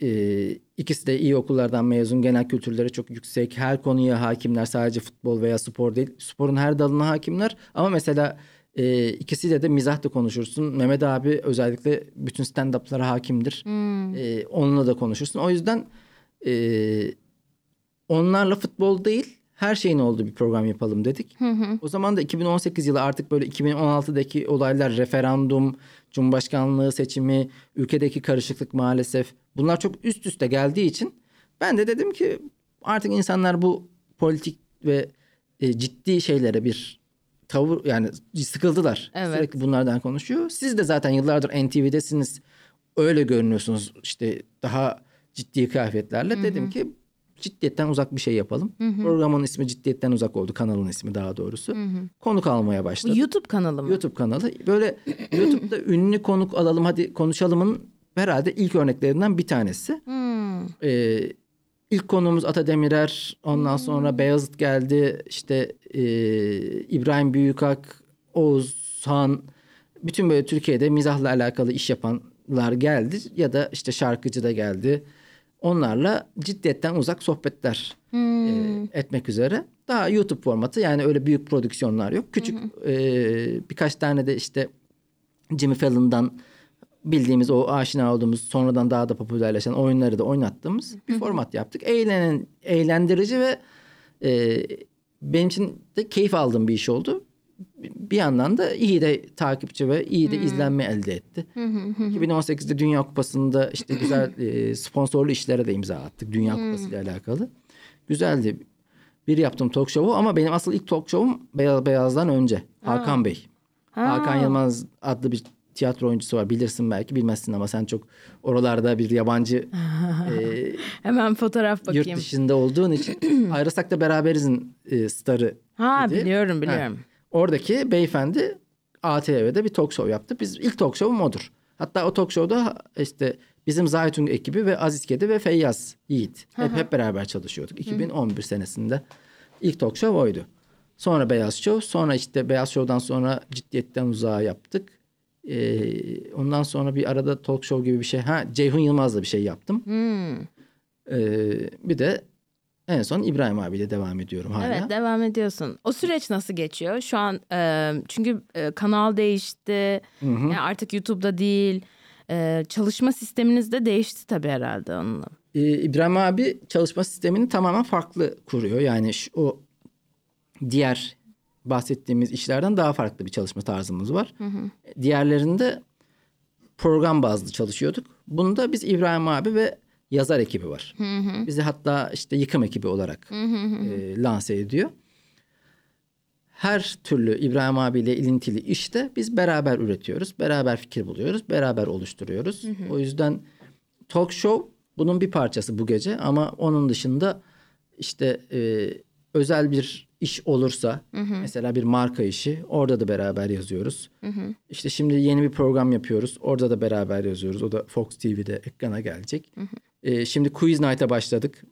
E, ikisi de iyi okullardan mezun, genel kültürleri çok yüksek. Her konuya hakimler, sadece futbol veya spor değil. Sporun her dalına hakimler. Ama mesela e, ikisiyle de mizah da konuşursun. Mehmet abi özellikle bütün stand-up'lara hakimdir. E, onunla da konuşursun. O yüzden e, onlarla futbol değil her şeyin olduğu bir program yapalım dedik. O zaman da 2018 yılı artık böyle 2016'daki olaylar referandum, cumhurbaşkanlığı seçimi, ülkedeki karışıklık maalesef bunlar çok üst üste geldiği için ben de dedim ki artık insanlar bu politik ve e, ciddi şeylere bir tavır yani sıkıldılar. Evet. Sürekli bunlardan konuşuyor. Siz de zaten yıllardır NTV'desiniz. Öyle görünüyorsunuz işte daha ciddi kıyafetlerle. Dedim ki ciddiyetten uzak bir şey yapalım. Programın ismi ciddiyetten uzak oldu. Kanalın ismi daha doğrusu. Konuk almaya Bu başladık. YouTube kanalı mı? YouTube kanalı. Böyle YouTube'da ünlü konuk alalım hadi konuşalımın herhalde ilk örneklerinden bir tanesi. Hmm. Ee, ilk konuğumuz Ata Demirer. Ondan sonra Beyazıt geldi. İşte e, İbrahim Büyükak, Oğuzhan. Bütün böyle Türkiye'de mizahla alakalı iş yapanlar geldi. Ya da işte şarkıcı da geldi. Onlarla ciddiyetten uzak sohbetler e, etmek üzere. Daha YouTube formatı yani öyle büyük prodüksiyonlar yok. Küçük e, birkaç tane de işte Jimmy Fallon'dan bildiğimiz o aşina olduğumuz sonradan daha da popülerleşen oyunları da oynattığımız bir format yaptık. Eğlenen, eğlendirici ve e, benim için de keyif aldığım bir iş oldu. Bir yandan da iyi de takipçi ve iyi de izlenme elde etti. 2018'de Dünya Kupası'nda işte güzel e, sponsorlu işlere de imza attık Dünya Kupası ile alakalı. Güzeldi. Bir yaptım talk show'u ama benim asıl ilk talk show'um Beyaz Beyaz'dan önce. Hakan Bey. Hakan Yılmaz adlı bir tiyatro oyuncusu var. Bilirsin belki bilmezsin ama sen çok oralarda bir yabancı e, Hemen fotoğraf yurt bakayım. dışında olduğun için ayrısak da beraberizin e, starı. Ha idi. biliyorum biliyorum. Ha. Oradaki beyefendi ATV'de bir talk show yaptı. Biz ilk talk show'um odur. Hatta o talk show'da işte bizim Zaytun ekibi ve Aziz Kedi ve Feyyaz Yiğit hep, hep beraber çalışıyorduk. 2011 senesinde ilk talk show oydu. Sonra Beyaz Show, sonra işte Beyaz Show'dan sonra ciddiyetten uzağa yaptık. Ee, ondan sonra bir arada talk show gibi bir şey. Ha Ceyhun Yılmaz'la bir şey yaptım. Hmm. Ee, bir de en son İbrahim abiyle devam ediyorum hala. Evet devam ediyorsun. O süreç nasıl geçiyor? Şu an e, çünkü e, kanal değişti. Yani artık YouTube'da değil. E, çalışma sisteminiz de değişti tabii herhalde onunla. Ee, İbrahim abi çalışma sistemini tamamen farklı kuruyor. Yani şu, o diğer bahsettiğimiz işlerden daha farklı bir çalışma tarzımız var. Diğerlerinde program bazlı çalışıyorduk. Bunda biz İbrahim abi ve yazar ekibi var. Bizi hatta işte yıkım ekibi olarak e, lanse ediyor. Her türlü İbrahim abiyle ilintili işte biz beraber üretiyoruz. Beraber fikir buluyoruz. Beraber oluşturuyoruz. O yüzden talk show bunun bir parçası bu gece ama onun dışında işte e, özel bir iş olursa mesela bir marka işi orada da beraber yazıyoruz. İşte şimdi yeni bir program yapıyoruz. Orada da beraber yazıyoruz. O da Fox TV'de ekrana gelecek. E, şimdi Quiz Night'a başladık.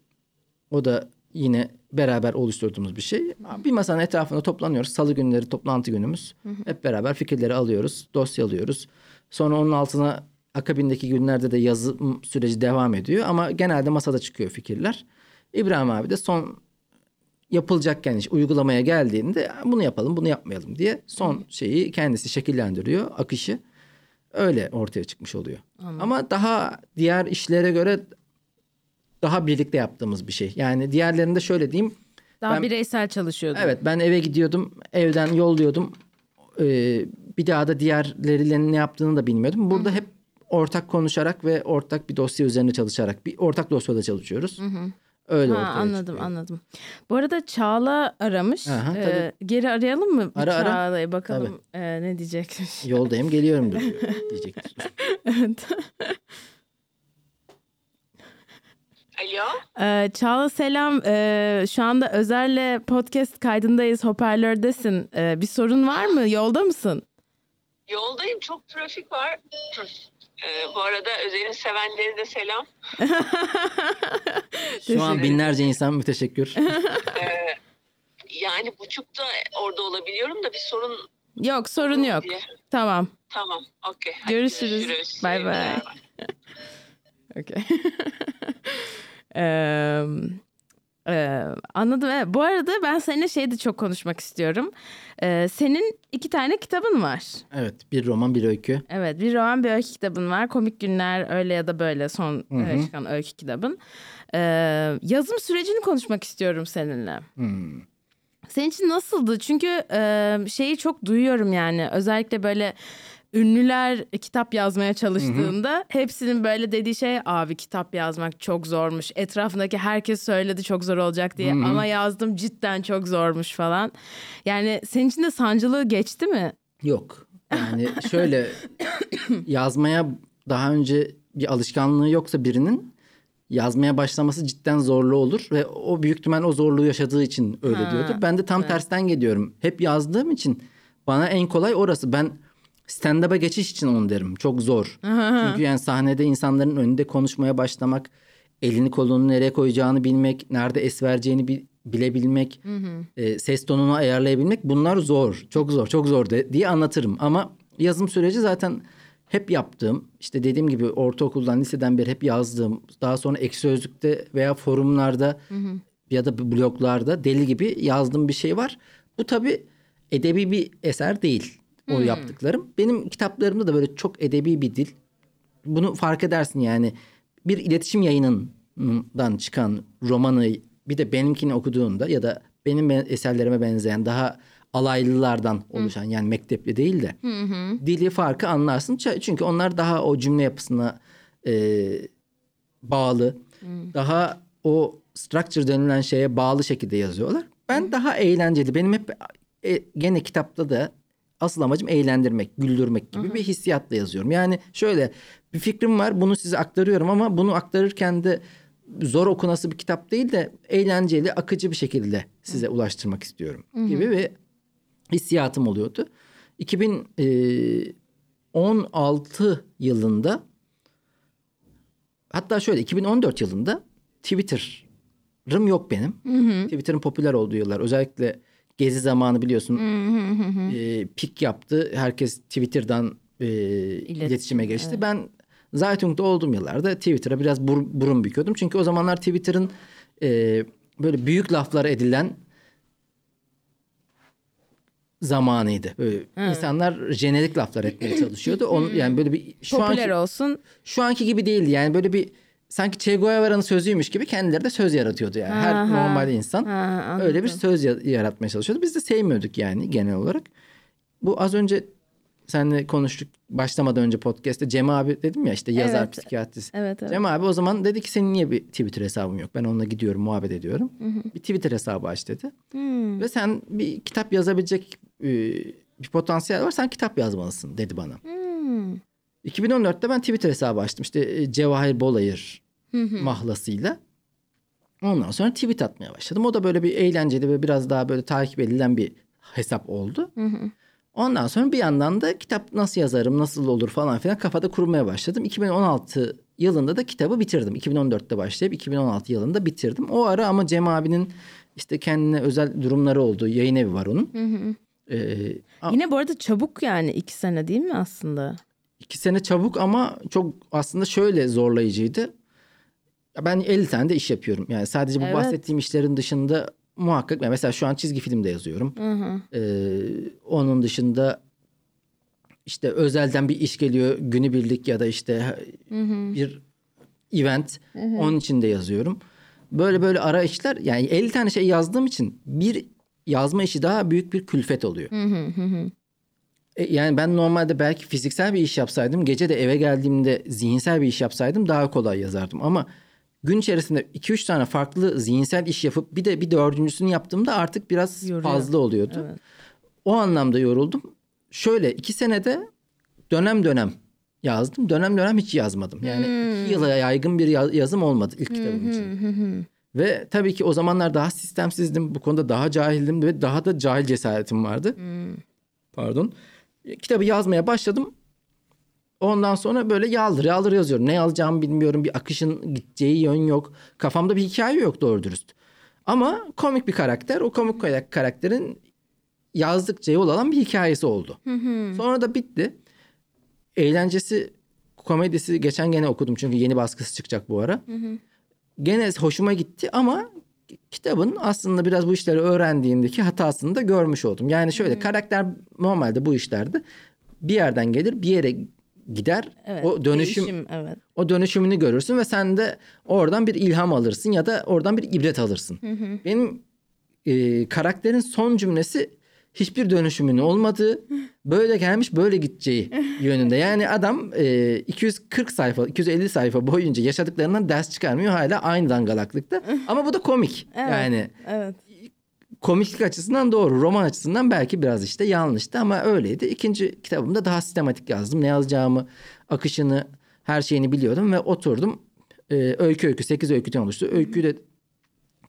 O da yine beraber oluşturduğumuz bir şey. Bir masanın etrafında toplanıyoruz. Salı günleri toplantı günümüz. Hep beraber fikirleri alıyoruz, dosyalıyoruz. Sonra onun altına akabindeki günlerde de yazım süreci devam ediyor. Ama genelde masada çıkıyor fikirler. İbrahim abi de son yapılacakken iş uygulamaya geldiğinde bunu yapalım bunu yapmayalım diye son şeyi kendisi şekillendiriyor akışı öyle ortaya çıkmış oluyor. Ama daha diğer işlere göre daha birlikte yaptığımız bir şey. Yani diğerlerinde şöyle diyeyim. Daha Ben- bireysel çalışıyordun. Evet ben eve gidiyordum evden yolluyordum. Ee, bir daha da diğerleriyle ne yaptığını da bilmiyordum. Burada hep ortak konuşarak ve ortak bir dosya üzerine çalışarak bir ortak dosyada çalışıyoruz. Öyle Ha, ortaya anladım çıkıyor. anladım. Bu arada Çağla aramış. Aha, Ee, geri arayalım mı Ara, ara. Çağla'yı bakalım e, ne diyecekmiş. Yoldayım geliyorum diyor, diyecektir. Alo. Ee, Çağla selam. Ee, şu anda Özer'le podcast kaydındayız. Hoparlördesin. Ee, bir sorun var mı? Yolda mısın? Yoldayım. Çok trafik var. Ee, bu arada Özel'in sevenleri de selam. Şu an binlerce insan müteşekkür. Yani buçukta orada olabiliyorum da bir sorun Yok sorun yok. diye. Tamam. Tamam. Okey. Görüşürüz. Bay bay. Merhaba. Okey. Eee, anladım. Evet. Bu arada ben seninle şey de çok konuşmak istiyorum. Eee, senin iki tane kitabın var. Evet bir roman bir öykü. Evet bir roman bir öykü kitabın var. Komik Günler öyle ya da böyle son e, çıkan öykü kitabın. Ee, yazım sürecini konuşmak istiyorum seninle. Hmm. Senin için nasıldı? Çünkü e, şeyi çok duyuyorum yani özellikle böyle ünlüler kitap yazmaya çalıştığında hepsinin böyle dediği şey abi kitap yazmak çok zormuş. Etrafındaki herkes söyledi çok zor olacak diye ama yazdım cidden çok zormuş falan. Yani senin için de sancılı geçti mi? Yok. Yani şöyle yazmaya daha önce bir alışkanlığı yoksa birinin yazmaya başlaması cidden zorlu olur ve o büyük ihtimal o zorluğu yaşadığı için öyle Ha, diyordur. Ben de tam tersten geliyorum. Hep yazdığım için bana en kolay orası. Ben stand-up'a geçiş için onu derim. Çok zor. Çünkü yani sahnede insanların önünde konuşmaya başlamak, elini kolunu nereye koyacağını bilmek, nerede es vereceğini bi- bilebilmek, e, ses tonunu ayarlayabilmek bunlar zor. Çok zor, çok zor de, diye anlatırım. Ama yazım süreci zaten hep yaptığım, işte dediğim gibi ortaokuldan, liseden beri hep yazdığım, daha sonra ek sözlükte veya forumlarda ya da bloglarda deli gibi yazdığım bir şey var. Bu tabii edebi bir eser değil o yaptıklarım. Benim kitaplarımda da böyle çok edebi bir dil. Bunu fark edersin yani. Bir iletişim yayınından çıkan romanı bir de benimkini okuduğunda ya da benim ben- eserlerime benzeyen daha alaylılardan oluşan yani mektepli değil de dili farkı anlarsın. Çünkü onlar daha o cümle yapısına e, bağlı. Daha o structure denilen şeye bağlı şekilde yazıyorlar. Ben daha eğlenceli. Benim hep e, gene kitapta da asıl amacım eğlendirmek, güldürmek gibi bir hissiyatla yazıyorum. Yani şöyle bir fikrim var bunu size aktarıyorum ama bunu aktarırken de zor okunası bir kitap değil de eğlenceli, akıcı bir şekilde size ulaştırmak istiyorum gibi bir hissiyatım oluyordu. 2016 yılında hatta şöyle 2014 yılında Twitter'ım yok benim. Twitter'ın popüler olduğu yıllar özellikle gezi zamanı biliyorsun e, pik yaptı. Herkes Twitter'dan e, iletişime geçti. Ben Zaytung'da olduğum yıllarda Twitter'a biraz bur- burun büküyordum. Çünkü o zamanlar Twitter'ın e, böyle büyük laflar edilen zamanıydı. Böyle insanlar jenerik laflar etmeye çalışıyordu. Onu, yani böyle bir şu Popüler anki, olsun. şu anki gibi değildi. Yani böyle bir sanki Che Guevara'nın sözüymüş gibi kendileri de söz yaratıyordu yani. Her Aha. normal insan Ha, öyle bir söz ya- yaratmaya çalışıyordu. Biz de sevmiyorduk yani genel olarak. Bu az önce seninle konuştuk başlamadan önce podcast'te Cem abi dedim ya işte yazar Evet. psikiyatrist. Evet evet. Cem abi o zaman dedi ki senin niye bir Twitter hesabın yok? Ben onunla gidiyorum muhabbet ediyorum. Bir Twitter hesabı aç dedi. Hmm. Ve sen bir kitap yazabilecek e, bir potansiyel var. Sen kitap yazmalısın dedi bana. Hmm. 2014'te ben Twitter hesabı açtım. İşte e, Cevahir Bolayır mahlasıyla. Ondan sonra tweet atmaya başladım. O da böyle bir eğlenceli ve biraz daha böyle takip edilen bir hesap oldu. Ondan sonra bir yandan da kitap nasıl yazarım, nasıl olur falan filan kafada kurmaya başladım. 2016 yılında da kitabı bitirdim. 2014'te başlayıp 2016 yılında bitirdim. O ara ama Cem abinin işte kendine özel durumları oldu. Yayın evi var onun. Ee, a- Yine bu arada çabuk yani iki sene değil mi aslında? İki sene çabuk ama çok aslında şöyle zorlayıcıydı. Ben 50 tane de iş yapıyorum. Yani sadece bu Evet. bahsettiğim işlerin dışında muhakkak mesela şu an çizgi film de yazıyorum. Ee, onun dışında işte özelden bir iş geliyor günübirlik ya da işte bir event onun için de yazıyorum. Böyle böyle ara işler yani 50 tane şey yazdığım için bir yazma işi daha büyük bir külfet oluyor. E, Yani ben normalde belki fiziksel bir iş yapsaydım, gece de eve geldiğimde zihinsel bir iş yapsaydım daha kolay yazardım. Ama gün içerisinde 2-3 tane farklı zihinsel iş yapıp bir de bir dördüncüsünü yaptığımda artık biraz Yoruyor. fazla oluyordu. Evet. O anlamda yoruldum. Şöyle iki senede dönem dönem yazdım. Dönem dönem hiç yazmadım. Yani Hmm. iki yıla yaygın bir ya- yazım olmadı ilk kitabım için. Ve tabii ki o zamanlar daha sistemsizdim. Bu konuda daha cahildim ve daha da cahil cesaretim vardı. Pardon. Kitabı yazmaya başladım. Ondan sonra böyle yaldır yaldır yazıyorum. Ne yazacağımı bilmiyorum. Bir akışın gideceği yön yok. Kafamda bir hikaye yok doğru dürüst. Ama komik bir karakter. O komik kara- karakterin yazdıkça yol alan bir hikayesi oldu. Sonra da bitti. Eğlencesi, komedisi geçen gene okudum. Çünkü yeni baskısı çıkacak bu ara. Gene hoşuma gitti ama kitabın aslında biraz bu işleri öğrendiğimdeki hatasını da görmüş oldum. Yani şöyle karakter normalde bu işlerde bir yerden gelir bir yere gider. Evet. o dönüşüm değişim, evet. o dönüşümünü görürsün ve sen de oradan bir ilham alırsın ya da oradan bir ibret alırsın. Benim e, karakterin son cümlesi hiçbir dönüşümün olmadığı, böyle gelmiş böyle gideceği yönünde. Yani adam e, 240 sayfa, 250 sayfa boyunca yaşadıklarından ders çıkarmıyor hala aynı dangalaklıkta. Ama bu da komik. Evet. Yani Evet. komiklik açısından doğru. Roman açısından belki biraz işte yanlıştı ama öyleydi. İkinci kitabımda daha sistematik yazdım. Ne yazacağımı, akışını, her şeyini biliyordum ve oturdum. Ee, öykü öykü, sekiz öyküden oluştu. Öyküyü de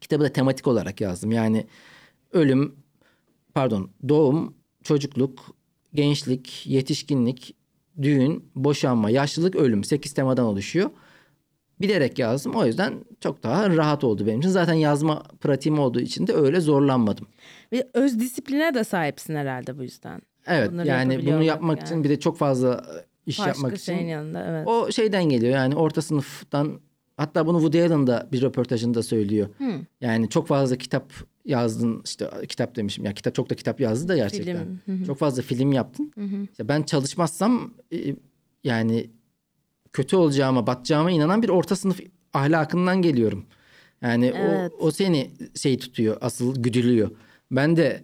kitabı da tematik olarak yazdım. Yani ölüm, pardon doğum, çocukluk, gençlik, yetişkinlik, düğün, boşanma, yaşlılık, ölüm. Sekiz temadan oluşuyor. Bilerek yazdım. O yüzden çok daha rahat oldu benim için. Zaten yazma pratiğim olduğu için de öyle zorlanmadım. Ve öz disipline de sahipsin herhalde bu yüzden. Evet Bunları yani bunu yapmak yani. için bir de çok fazla iş Başka yapmak için. yanında evet. O şeyden geliyor yani orta sınıftan hatta bunu Woody Allen da bir röportajında söylüyor. Yani çok fazla kitap yazdın işte kitap demişim ya kitap çok da kitap yazdı da gerçekten. Film, Çok fazla film yaptın. İşte ben çalışmazsam e, yani kötü olacağıma batacağıma inanan bir orta sınıf ahlakından geliyorum. Yani Evet. o, o seni şey tutuyor asıl güdülüyor. Ben de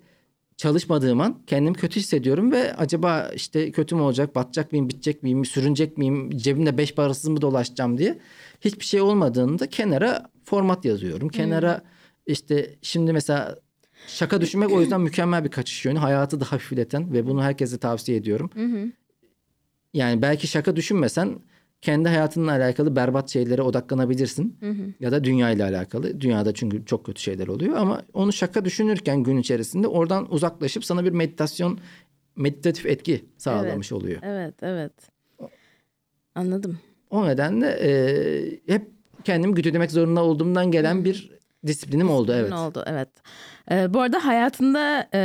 çalışmadığım an kendimi kötü hissediyorum ve acaba işte kötü mü olacak, batacak mıyım, bitecek miyim, sürünecek miyim, cebimde beş parasız mı dolaşacağım diye. Hiçbir şey olmadığında kenara format yazıyorum. Kenara işte şimdi mesela şaka düşünmek o yüzden mükemmel bir kaçış yönü. Hayatı da hafifleten ve bunu herkese tavsiye ediyorum. Yani belki şaka düşünmesen kendi hayatınla alakalı berbat şeylere odaklanabilirsin. Ya da dünya ile alakalı. Dünyada çünkü çok kötü şeyler oluyor ama onu şaka düşünürken gün içerisinde oradan uzaklaşıp sana bir meditasyon meditatif etki sağlamış oluyor. Evet evet. Anladım. O nedenle e, hep kendimi güdülemek zorunda olduğumdan gelen bir disiplinim oldu evet. Ne oldu evet. Ee, bu arada hayatında e,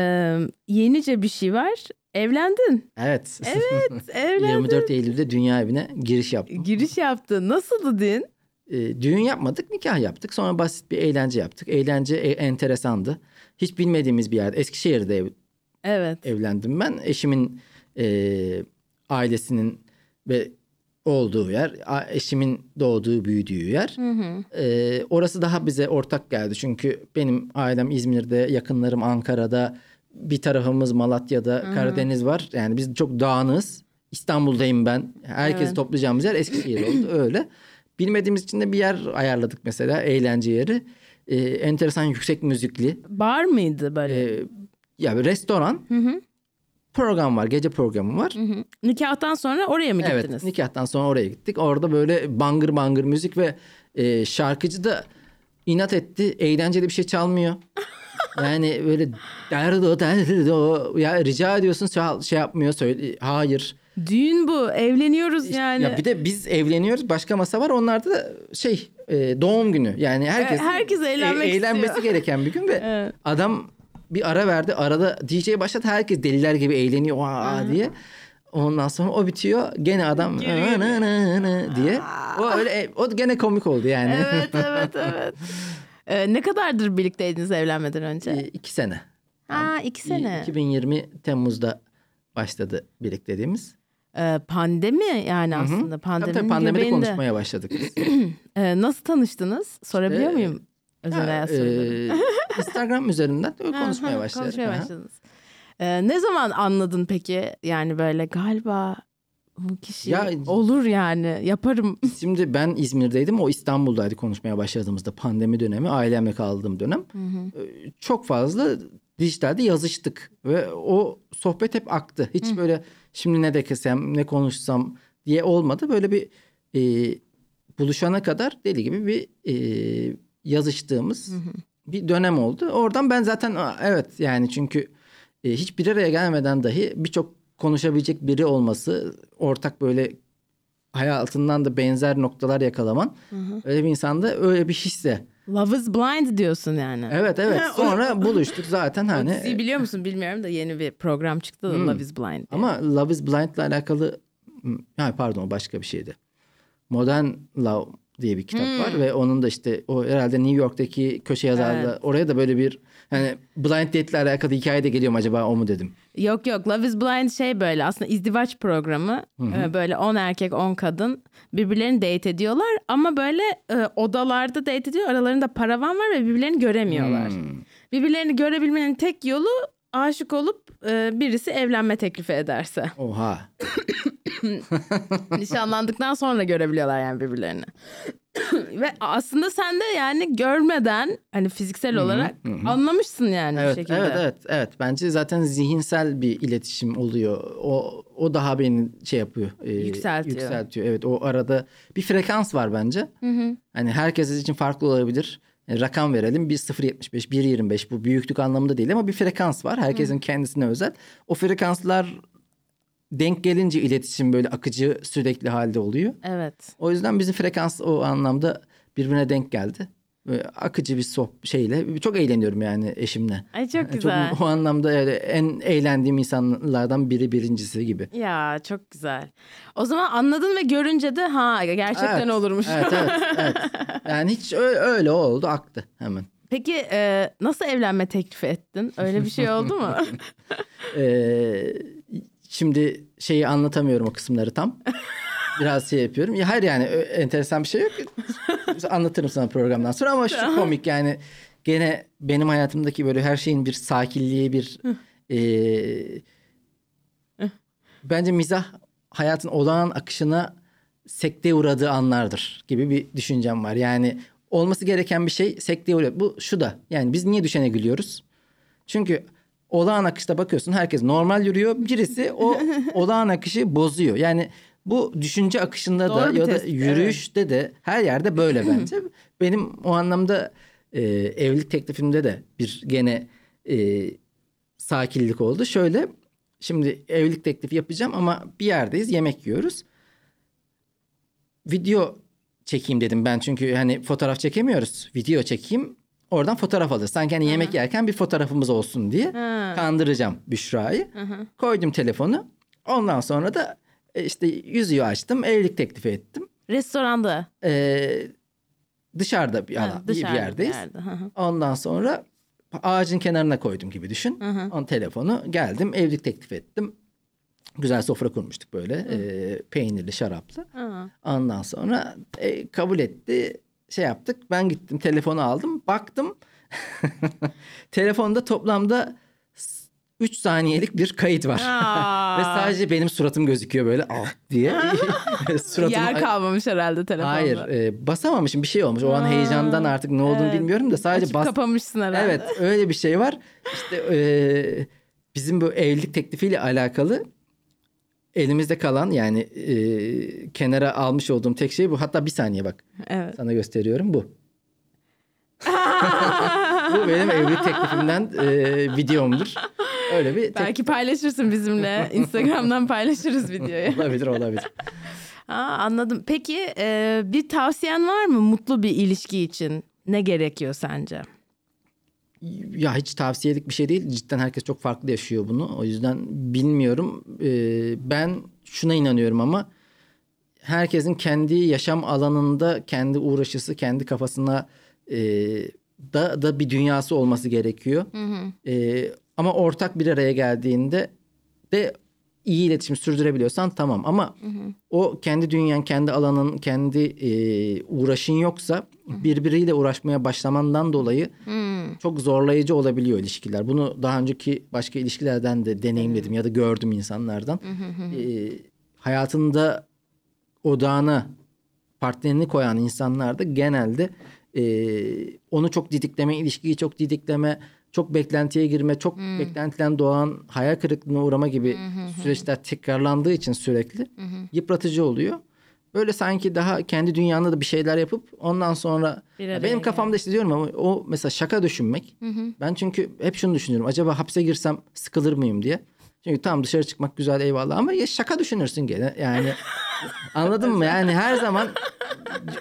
yenice bir şey var. Evlendin. Evet. Evet evlendin. 24 Eylül'de dünya evine giriş yaptım. Giriş yaptın. Nasıldı din? E, düğün yapmadık, nikah yaptık. Sonra basit bir eğlence yaptık. Eğlence e- enteresandı. Hiç bilmediğimiz bir yerde. Eskişehir'de ev- Evet. evlendim ben. Eşimin e, ailesinin ve olduğu yer, eşimin doğduğu, büyüdüğü yer. E, orası daha bize ortak geldi. Çünkü benim ailem İzmir'de, yakınlarım Ankara'da bir tarafımız Malatya'da Karadeniz var. Yani biz çok dağınız. İstanbul'dayım ben. Herkes Evet. toplayacağımız yer Eskişehir oldu öyle. Bilmediğimiz için de bir yer ayarladık mesela eğlence yeri. Ee, enteresan yüksek müzikli. Bar mıydı böyle? Ee, ya bir restoran. Program var, gece programı var. Hı hı. Nikahtan sonra oraya mı Evet, gittiniz? nikahtan sonra oraya gittik. Orada böyle bangır bangır müzik ve e, şarkıcı da inat etti. Eğlenceli bir şey çalmıyor. Yani böyle derdo derdo ya rica ediyorsun çal, şey yapmıyor söyle hayır. Düğün bu. Evleniyoruz yani. Ya bir de biz evleniyoruz başka masa var onlarda da şey e, doğum günü yani herkes E, herkes eğlenmek eğlenmesi istiyor. gereken bir gün ve Evet. adam bir ara verdi arada DJ başladı herkes deliler gibi eğleniyor Vaa diye. Ondan sonra o bitiyor gene adam Geri "Nı nı nı" diye. O öyle o gene komik oldu yani. evet evet evet. Ee, ne kadardır birlikteydiniz evlenmeden önce? E, iki sene. Aa iki sene. 2020 Temmuz'da başladı birlikteliğimiz. Ee, pandemi yani aslında Tabii pandeminin tabii pandemide göbeğinde. konuşmaya başladık. Ee, nasıl tanıştınız? Sorabiliyor İşte, muyum? Özel Ha, e, Instagram üzerinden de konuşmaya başladık. Konuşmaya başladınız. Ee, ne zaman anladın peki? Yani böyle galiba bu kişi Ya- olur yani yaparım. Şimdi ben İzmir'deydim. O İstanbul'daydı konuşmaya başladığımızda pandemi dönemi. Ailemle kaldığım dönem. Ee, Çok fazla dijitalde yazıştık. Ve o sohbet hep aktı. Hiç böyle şimdi ne desem ne konuşsam diye olmadı. Böyle bir e, buluşana kadar deli gibi bir e, yazıştığımız bir dönem oldu. Oradan ben zaten "Aa, evet yani çünkü e, hiç bir araya gelmeden dahi birçok konuşabilecek biri olması ortak böyle hayatından da benzer noktalar yakalaman öyle bir insanda öyle bir hisse. Love is blind diyorsun yani. Evet evet sonra buluştuk zaten hani diziyi biliyor musun bilmiyorum da yeni bir program çıktı da Love is blind. diye. ama Love is Blind'la alakalı ha pardon o başka bir şeydi. Modern Love diye bir kitap Hmm. var ve onun da işte o herhalde New York'taki köşe yazarlığı oraya da böyle bir hani blind date'le alakalı hikaye de geliyor mu acaba o mu dedim. Yok yok Love is Blind şey böyle aslında izdivaç programı Ee, böyle 10 erkek 10 kadın birbirlerini date ediyorlar ama böyle e, odalarda date ediyor aralarında paravan var ve birbirlerini göremiyorlar. Hmm. Birbirlerini görebilmenin tek yolu aşık olup e, birisi evlenme teklifi ederse. Oha. Nişanlandıktan sonra görebiliyorlar yani birbirlerini. ve aslında sen de yani görmeden hani fiziksel olarak anlamışsın yani bir Evet, şekilde. evet, evet, evet. Bence zaten zihinsel bir iletişim oluyor. O o daha beni şey yapıyor. e, Yükseltiyor. Yükseltiyor. Evet, o arada bir frekans var bence. Hani herkes için farklı olabilir. E, rakam verelim. 1.075, 1.25 bu büyüklük anlamında değil ama bir frekans var. Herkesin kendisine özel. O frekanslar denk gelince iletişim böyle akıcı sürekli halde oluyor. Evet. O yüzden bizim frekans o anlamda birbirine denk geldi. Akıcı bir soh şeyle çok eğleniyorum yani eşimle. Ay çok Yani güzel. o anlamda öyle en eğlendiğim insanlardan biri birincisi gibi. Ya çok güzel. O zaman anladın ve görünce de ha gerçekten Evet, olurmuş. Evet evet evet. Yani hiç öyle, öyle oldu aktı hemen. Peki e, nasıl evlenme teklifi ettin? Öyle bir şey oldu mu? Ee, şimdi şeyi anlatamıyorum o kısımları tam. Biraz şey yapıyorum. Ya hayır yani enteresan bir şey yok. Anlatırım sana programdan sonra ama şu komik yani gene benim hayatımdaki böyle her şeyin bir sakinliği bir eee, bence mizah hayatın olağan akışına sekteye uğradığı anlardır gibi bir düşüncem var. Yani olması gereken bir şey sekteye uğruyor. Bu şu da yani biz niye düşene gülüyoruz? Çünkü olağan akışta bakıyorsun herkes normal yürüyor. Birisi o olağan akışı bozuyor. Yani bu düşünce akışında Doğru da ya da tespit, yürüyüşte de her yerde böyle bence. Benim o anlamda e, evlilik teklifimde de bir gene e, sakinlik oldu. Şöyle şimdi evlilik teklifi yapacağım ama bir yerdeyiz yemek yiyoruz. Video çekeyim dedim ben çünkü hani fotoğraf çekemiyoruz. Video çekeyim oradan fotoğraf alır. Sanki hani yemek yerken bir fotoğrafımız olsun diye kandıracağım Büşra'yı. Koydum telefonu. Ondan sonra da işte yüzüğü açtım. Evlilik teklifi ettim. Restoranda. Ee, dışarıda bir, Ha, alan, bir dışarıda bir yerdeyiz. yerde. Hı hı. Ondan sonra ağacın kenarına koydum gibi düşün. On telefonu geldim evlilik teklif ettim. Güzel sofra kurmuştuk böyle e, peynirli şaraplı. Ha. Ondan sonra e, kabul etti şey yaptık. Ben gittim telefonu aldım baktım. Telefonda toplamda 3 saniyelik bir kayıt var. Ve sadece benim suratım gözüküyor böyle ah diye. Suratım Yer kalmamış herhalde telefonda. Hayır, e, basamamışım bir şey olmuş. O an heyecandan artık ne olduğunu Evet. bilmiyorum da sadece Açıp bas. kapamışsın herhalde. Evet, öyle bir şey var. İşte e, bizim bu evlilik teklifiyle alakalı elimizde kalan yani e, kenara almış olduğum tek şey bu. Hatta bir saniye bak. Evet. Sana gösteriyorum bu. bu benim evlilik teklifimden e, videomdur. Öyle bir tek... Belki paylaşırsın bizimle. Instagram'dan paylaşırız videoyu. olabilir olabilir. Aa, anladım. Peki e, bir tavsiyen var mı mutlu bir ilişki için? Ne gerekiyor sence? Ya hiç tavsiyelik bir şey değil. Cidden herkes çok farklı yaşıyor bunu. O yüzden bilmiyorum. Ee, ben şuna inanıyorum ama herkesin kendi yaşam alanında kendi uğraşısı, kendi kafasına e, da da bir dünyası olması gerekiyor. Ee, ama ortak bir araya geldiğinde de iyi iletişim sürdürebiliyorsan tamam ama o kendi dünyan, kendi alanın, kendi e, uğraşın yoksa birbiriyle uğraşmaya başlamandan dolayı çok zorlayıcı olabiliyor ilişkiler. Bunu daha önceki başka ilişkilerden de deneyimledim ya da gördüm insanlardan. Ee, hayatında odağına partnerini koyan insanlar da genelde e, onu çok didikleme, ilişkiyi çok didikleme, çok beklentiye girme, çok beklentiden doğan hayal kırıklığına uğrama gibi süreçler tekrarlandığı için sürekli yıpratıcı oluyor. Böyle sanki daha kendi dünyanda da bir şeyler yapıp ondan sonra Ya benim kafamda işte diyorum ama o mesela şaka düşünmek. Ben çünkü hep şunu düşünüyorum. Acaba hapse girsem sıkılır mıyım diye. Çünkü tam dışarı çıkmak güzel eyvallah ama ya şaka düşünürsün gene. Yani anladın mı? Yani her zaman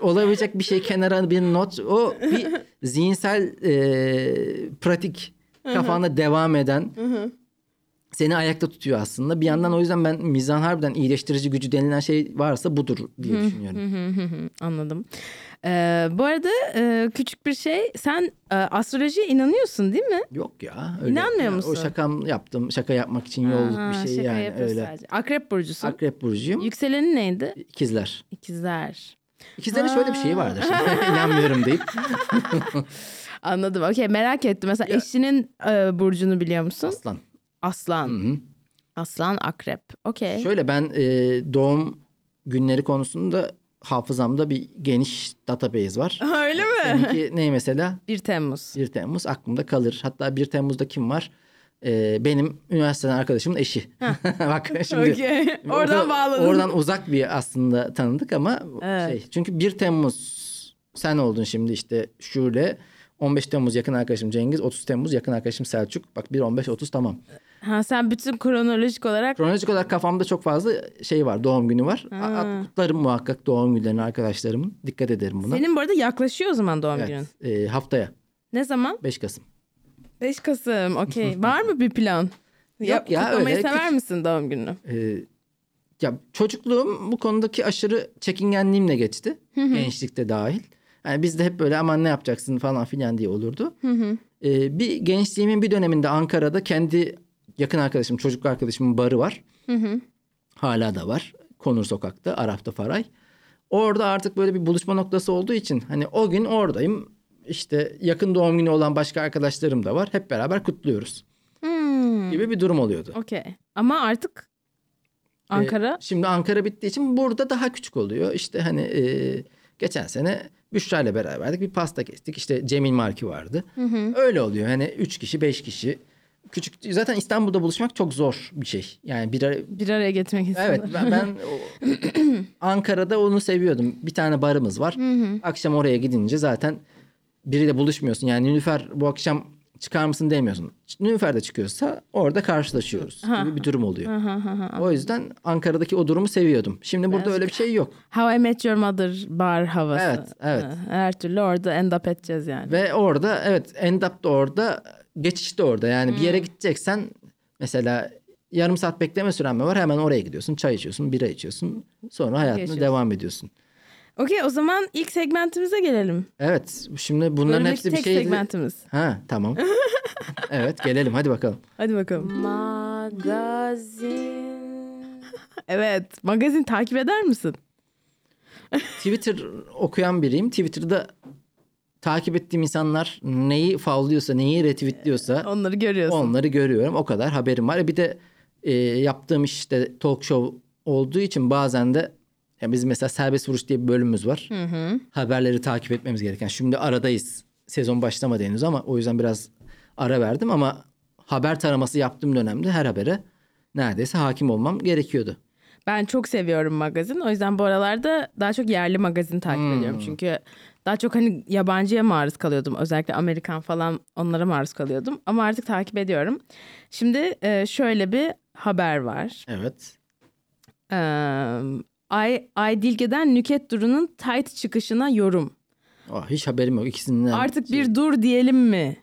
olabilecek bir şey kenara bir not. O bir zihinsel e, pratik kafanda devam eden seni ayakta tutuyor aslında. Bir yandan o yüzden ben mizah harbiden iyileştirici gücü denilen şey varsa budur diye düşünüyorum. Anladım. Ee, bu arada e, küçük bir şey. Sen e, astrolojiye inanıyorsun değil mi? Yok ya. Öyle. İnanmıyor Ya musun? O şakam yaptım. Şaka yapmak için yolluk Aha, bir şey şaka yani öyle. sadece. Akrep burcusun. Akrep burcuyum. Yükselenin neydi? İkizler. İkizler. İkizlerin şöyle bir şeyi vardır. İnanmıyorum deyip. Anladım. Okey merak ettim. Mesela eşinin e, burcunu biliyor musun? Aslan. Aslan. Hı hı. Aslan akrep. Okey. Şöyle ben e, doğum günleri konusunda hafızamda bir geniş database var. Öyle mi? Seninki ne mesela? 1 Temmuz. 1 Temmuz aklımda kalır. Hatta 1 Temmuz'da kim var? E, benim üniversiteden arkadaşımın eşi. Bak şimdi. Okey. O Oradan bağladın. Oradan uzak bir aslında tanıdık ama Evet. şey. Çünkü 1 Temmuz sen oldun şimdi işte Şule. 15 Temmuz yakın arkadaşım Cengiz. 30 Temmuz yakın arkadaşım Selçuk. Bak 1 15 30 tamam. Ha, sen bütün kronolojik olarak Kronolojik olarak kafamda çok fazla şey var. Doğum günü var. A- a- Kutlarım muhakkak doğum günlerini arkadaşlarımın. Dikkat ederim buna. senin bu arada yaklaşıyor o zaman doğum günün. Evet. e, haftaya Ne zaman? 5 Kasım. 5 Kasım. Okey. Var mı bir plan? Yok ya, Kutlamayı öyle sever küçük- misin doğum gününü? E, ya çocukluğum bu konudaki aşırı çekingenliğimle geçti. Gençlikte dahil. Yani bizde hep böyle aman ne yapacaksın falan filan diye olurdu. E, bir gençliğimin bir döneminde Ankara'da kendi yakın arkadaşım, çocuk arkadaşımın barı var. Hala da var. Konur Sokak'ta, Araf'ta Faray. Orada artık böyle bir buluşma noktası olduğu için hani o gün oradayım. İşte yakın doğum günü olan başka arkadaşlarım da var. Hep beraber kutluyoruz Hmm. gibi bir durum oluyordu. Okey. Ama artık Ankara. Ee, şimdi Ankara bittiği için burada daha küçük oluyor. İşte hani e, geçen sene Büşra ile beraberdik. Bir pasta kestik. İşte Cemil Marki vardı. Öyle oluyor. Hani üç kişi, beş kişi. Küçük zaten İstanbul'da buluşmak çok zor bir şey. Yani bir ara- bir araya getirmek istedim. Evet ben, ben o- Ankara'da onu seviyordum. Bir tane barımız var. Akşam oraya gidince zaten biriyle buluşmuyorsun. Yani Nilüfer bu akşam çıkar mısın demiyorsun. Nilüfer de çıkıyorsa orada karşılaşıyoruz gibi bir durum oluyor. o yüzden Ankara'daki o durumu seviyordum. Şimdi burada öyle bir şey yok. How I Met Your Mother bar havası. Evet, evet. Ha, Her türlü orada end up edeceğiz yani. Ve orada evet end up da orada geçiş de orada. Yani bir yere gideceksen mesela yarım saat bekleme süren mi var? Hemen oraya gidiyorsun. Çay içiyorsun, bira içiyorsun. Sonra hayatına Yaşıyorsun. devam ediyorsun. Okey o zaman ilk segmentimize gelelim. Evet. Şimdi bunların Bölümdeki hepsi bir tek şey. segmentimiz. Ha tamam. evet gelelim hadi bakalım. Hadi bakalım. Magazin. Evet magazin takip eder misin? Twitter okuyan biriyim. Twitter'da takip ettiğim insanlar neyi favlıyorsa, neyi retweetliyorsa Onları görüyorsun. onları görüyorum. O kadar haberim var. E Bir de e, yaptığım işte talk show olduğu için bazen de ya bizim mesela serbest vuruş diye bir bölümümüz var. Haberleri takip etmemiz gereken. Şimdi aradayız. Sezon başlamadı henüz ama o yüzden biraz ara verdim ama haber taraması yaptığım dönemde her habere neredeyse hakim olmam gerekiyordu. Ben çok seviyorum magazin. O yüzden bu aralarda daha çok yerli magazin takip Hmm. ediyorum. Çünkü daha çok hani yabancıya maruz kalıyordum. Özellikle Amerikan falan onlara maruz kalıyordum. Ama artık takip ediyorum. Şimdi e, şöyle bir haber var. Evet. Ee, Ay, Ay Dilge'den Nüket Duru'nun tight çıkışına yorum. Oh, hiç haberim yok ikisinden. Artık bir dur diyelim mi?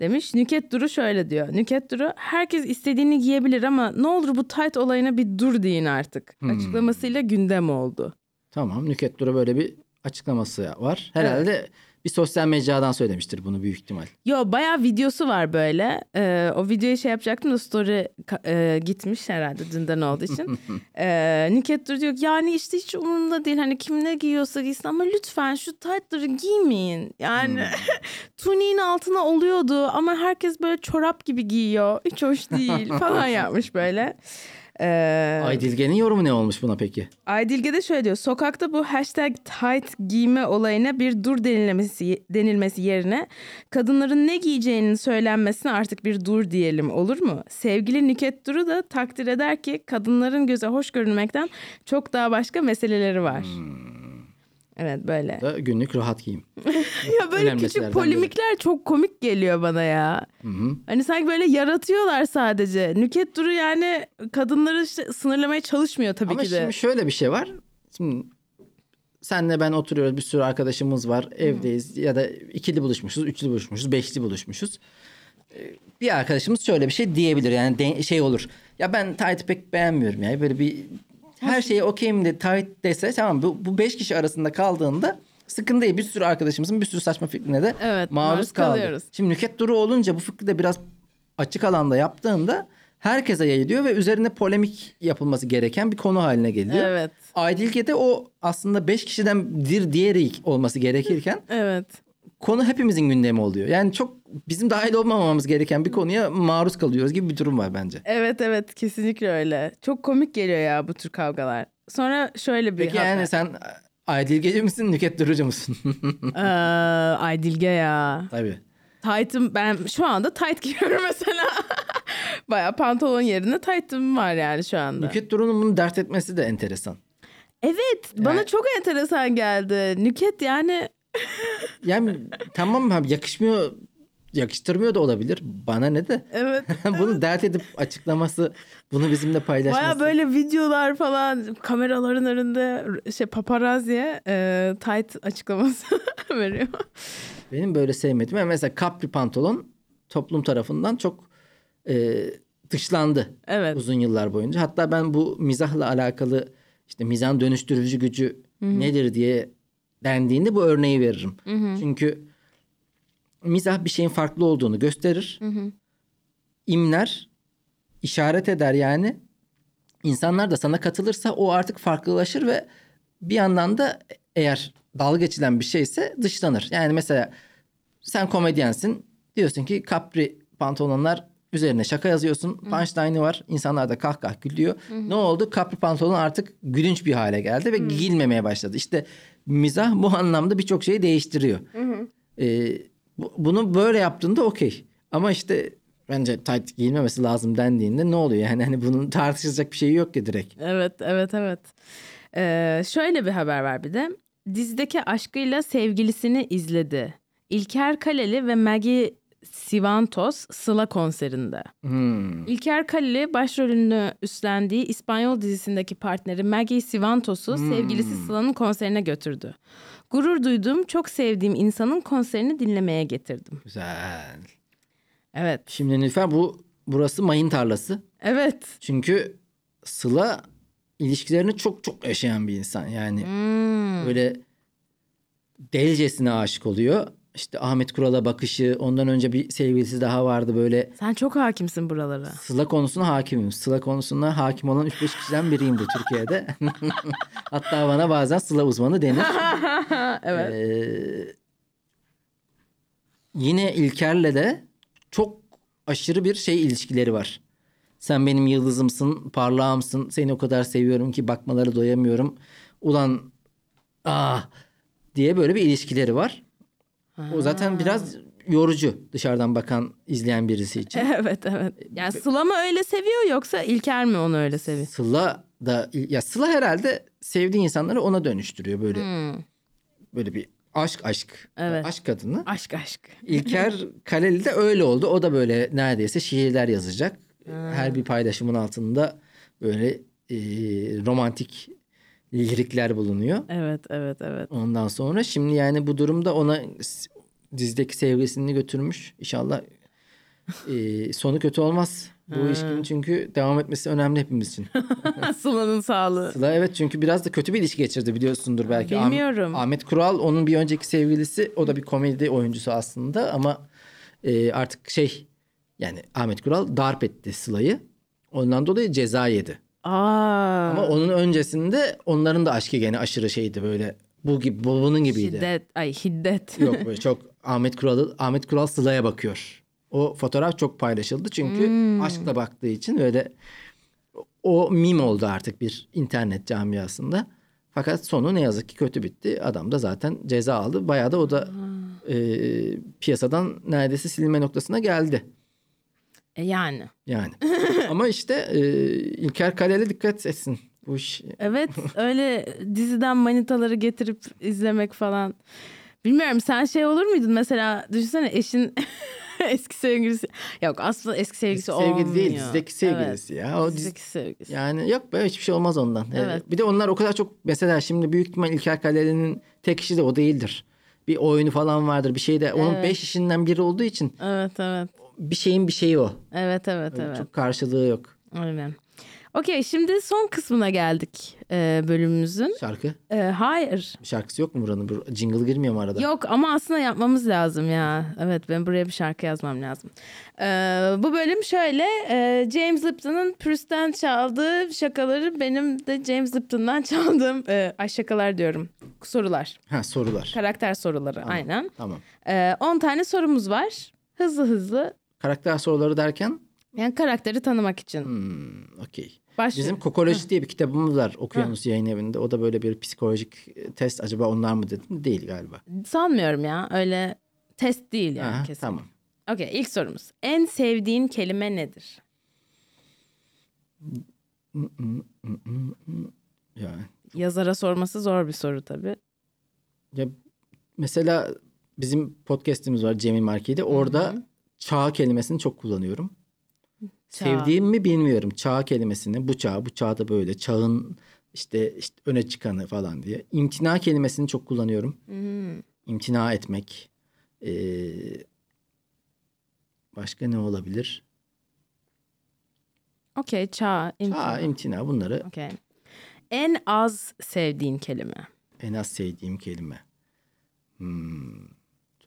Demiş. Nüket Duru şöyle diyor. Nüket Duru herkes istediğini giyebilir ama ne olur bu tight olayına bir dur deyin artık. Açıklamasıyla gündem oldu. Tamam Nüket Dura böyle bir açıklaması var. Herhalde bir sosyal mecradan söylemiştir bunu büyük ihtimal. Yo bayağı videosu var böyle. Ee, o videoyu şey yapacaktım da story e, gitmiş herhalde dünden olduğu için. ee, Nüket Duru diyor yani işte hiç umurumda değil. Hani kim ne giyiyorsa giysin ama lütfen şu tight'ları giymeyin. Yani tuniğin altına oluyordu ama herkes böyle çorap gibi giyiyor. Hiç hoş değil falan yapmış böyle. Ee, Aydilge'nin yorumu ne olmuş buna peki? Aydilge de şöyle diyor. Sokakta bu hashtag tight giyme olayına bir dur denilmesi, denilmesi yerine kadınların ne giyeceğinin söylenmesine artık bir dur diyelim olur mu? Sevgili Nüket Duru da takdir eder ki kadınların göze hoş görünmekten çok daha başka meseleleri var. Evet böyle. Da günlük rahat giyim. Ya böyle önemli küçük polemikler çok komik geliyor bana ya. Hani sanki böyle yaratıyorlar sadece. Nüket Duru yani kadınları işte sınırlamaya çalışmıyor tabii Ama ki de. şimdi şöyle bir şey var. Şimdi senle ben oturuyoruz bir sürü arkadaşımız var evdeyiz ya da ikili buluşmuşuz, üçlü buluşmuşuz, beşli buluşmuşuz. Ee, Bir arkadaşımız şöyle bir şey diyebilir yani de- şey olur. Ya ben tight pek beğenmiyorum ya böyle bir her şeye okeyim de tight dese tamam bu, bu beş kişi arasında kaldığında sıkıntı değil. Bir sürü arkadaşımızın bir sürü saçma fikrine de Evet, maruz maruz kaldı. kalıyoruz. Şimdi Nüket Duru olunca bu fikri de biraz açık alanda yaptığında herkese yayılıyor ve üzerine polemik yapılması gereken bir konu haline geliyor. Evet. Aydilge'de o aslında beş kişiden bir diğeri olması gerekirken Evet. Konu hepimizin gündemi oluyor. Yani çok bizim dahil olmamamız gereken bir konuya maruz kalıyoruz gibi bir durum var bence. Evet evet kesinlikle öyle. Çok komik geliyor ya bu tür kavgalar. Sonra şöyle bir Peki haber. yani sen Aydilgeci misin, Nüket Durucu musun? Ee, ay Dilge ya. Tabii. Tight'ım ben şu anda tight giyiyorum mesela. Baya pantolon yerine tight'ım var yani şu anda. Nüket Duru'nun bunu dert etmesi de enteresan. Evet bana Yani- çok enteresan geldi. Nüket yani Yani tamam abi yakışmıyor, yakıştırmıyor da olabilir. Bana ne de. evet bunu dert edip açıklaması, bunu bizimle paylaşması. baya böyle videolar falan kameraların önünde şey paparazziye e, tight açıklaması veriyor. Benim böyle sevmediğim yani mesela kapri pantolon toplum tarafından çok e, dışlandı Evet. uzun yıllar boyunca. Hatta ben bu mizahla alakalı işte mizahın dönüştürücü gücü nedir diye dendiğinde bu örneği veririm. Çünkü mizah bir şeyin farklı olduğunu gösterir. İmler işaret eder yani. İnsanlar da sana katılırsa o artık farklılaşır ve bir yandan da eğer dalga geçilen bir şeyse dışlanır. Yani mesela sen komedyensin. Diyorsun ki kapri pantolonlar üzerine şaka yazıyorsun. Punchline'ı var. İnsanlar da kahkah gülüyor. Ne oldu? Kapri pantolon artık gülünç bir hale geldi ve giyilmemeye başladı. İşte mizah bu anlamda birçok şeyi değiştiriyor. Ee, bu- bunu böyle yaptığında okey. Ama işte bence tight giyilmemesi lazım dendiğinde ne oluyor? Yani hani bunun tartışılacak bir şeyi yok ki direkt. Evet, evet, evet. Ee, şöyle bir haber var bir de. Dizideki aşkıyla sevgilisini izledi. İlker Kaleli ve Maggie Sivantos Sıla konserinde. Hmm. İlker Kaleli başrolünü üstlendiği İspanyol dizisindeki partneri Maggie Sivantos'u sevgilisi Sıla'nın konserine götürdü. Gurur duyduğum, çok sevdiğim insanın konserini dinlemeye getirdim. Güzel. Evet, Şimdi Nilüfer bu burası mayın tarlası. evet. Çünkü Sıla ilişkilerini çok çok yaşayan bir insan. Yani Hmm. böyle delicesine aşık oluyor. İşte Ahmet Kural'a bakışı, ondan önce bir sevgilisi daha vardı böyle. Sen çok hakimsin buralara. Sıla konusuna hakimim. Sıla konusuna hakim olan 3-5 kişiden biriyimdir Türkiye'de. Hatta bana bazen Sıla uzmanı denir. evet. Ee, yine İlker'le de çok aşırı bir şey ilişkileri var. Sen benim yıldızımsın, parlağımsın. Seni o kadar seviyorum ki bakmaları doyamıyorum. Ulan ah diye böyle bir ilişkileri var. O zaten biraz yorucu dışarıdan bakan izleyen birisi için. Evet evet. Yani Sıla mı öyle seviyor yoksa İlker mi onu öyle seviyor? Sıla da ya Sıla herhalde sevdiği insanları ona dönüştürüyor böyle Hmm, böyle bir aşk aşk Evet. aşk kadını. aşk aşk. İlker Kaleli de öyle oldu. O da böyle neredeyse şiirler yazacak. Her bir paylaşımın altında böyle e, romantik lirikler bulunuyor. Evet evet evet. Ondan sonra şimdi yani bu durumda ona dizideki sevgilisini götürmüş. İnşallah e, sonu kötü olmaz. Bu ilişkinin çünkü devam etmesi önemli hepimiz için. Sıla'nın sağlığı. Sıla evet çünkü biraz da kötü bir ilişki geçirdi biliyorsundur belki. Ah- bilmiyorum. Ahmet Kural onun bir önceki sevgilisi. O da bir komedi oyuncusu aslında ama e, artık şey yani Ahmet Kural darp etti Sıla'yı. Ondan dolayı ceza yedi. Aa. Ama onun öncesinde onların da aşkı gene aşırı şeydi böyle bu gibi bu bunun gibiydi. Şiddet. Ay hiddet. Yok böyle çok Ahmet Kural'ı Ahmet Kural Sıla'ya bakıyor. O fotoğraf çok paylaşıldı çünkü aşkla baktığı için öyle o mim oldu artık bir internet camiasında. Fakat sonu ne yazık ki kötü bitti. Adam da zaten ceza aldı. Bayağı da o da e, piyasadan neredeyse silinme noktasına geldi. E yani. Yani. Ama işte e, İlker Kaleli dikkat etsin. Bu iş Evet öyle diziden manitaları getirip izlemek falan. Bilmiyorum sen şey olur muydun mesela düşünsene eşin eski sevgilisi. Yok aslında eski sevgilisi sevgili olmuyor. değil dizideki sevgilisi Evet, ya. O dizi, dizideki sevgilisi. Yani yok be hiçbir şey olmaz ondan. Ee, Evet. Bir de onlar o kadar çok mesela şimdi büyük ihtimal İlker Kaleli'nin tek işi de o değildir. Bir oyunu falan vardır bir şey de. Onun Evet. beş işinden biri olduğu için Evet evet. bir şeyin bir şeyi o. Evet evet Öyle evet. Çok karşılığı yok. Aynen. Okey şimdi son kısmına geldik e, bölümümüzün. Şarkı. E, hayır. Şarkısı yok mu buranın? Bu jingle girmiyor mu arada? Yok ama aslında yapmamız lazım ya. Evet ben buraya bir şarkı yazmam lazım. Ee, bu bölüm şöyle. e, James Lipton'ın Pürst'ten çaldığı şakaları benim de James Lipton'dan çaldığım e, ay şakalar diyorum. Sorular. Ha sorular. Karakter soruları aynen. Tamam. Ee, 10 tane sorumuz var. Hızlı hızlı. Karakter soruları derken Yani karakteri tanımak için. hmm, okey. Başlıyor. Bizim Kokoloji diye bir kitabımız var Okyanus Yayın Evi'nde. O da böyle bir psikolojik test. Acaba onlar mı dedim? Değil galiba. Sanmıyorum ya. Öyle test değil yani Aha, kesin. tamam. Okey ilk sorumuz. En sevdiğin kelime nedir? Yani Yazara sorması zor bir soru tabii. Ya mesela bizim podcast'imiz var Cemil Marki'de. Orada çağ kelimesini çok kullanıyorum. Çağ. Sevdiğim mi bilmiyorum. Çağ kelimesini bu çağ, bu çağda böyle çağın işte, işte öne çıkanı falan diye. İmtina kelimesini çok kullanıyorum. Hmm. İmtina etmek. Ee, başka ne olabilir? Okey çağ. imtina. Çağ, imtina bunları Okey. En az sevdiğin kelime. en az sevdiğim kelime. Hmm,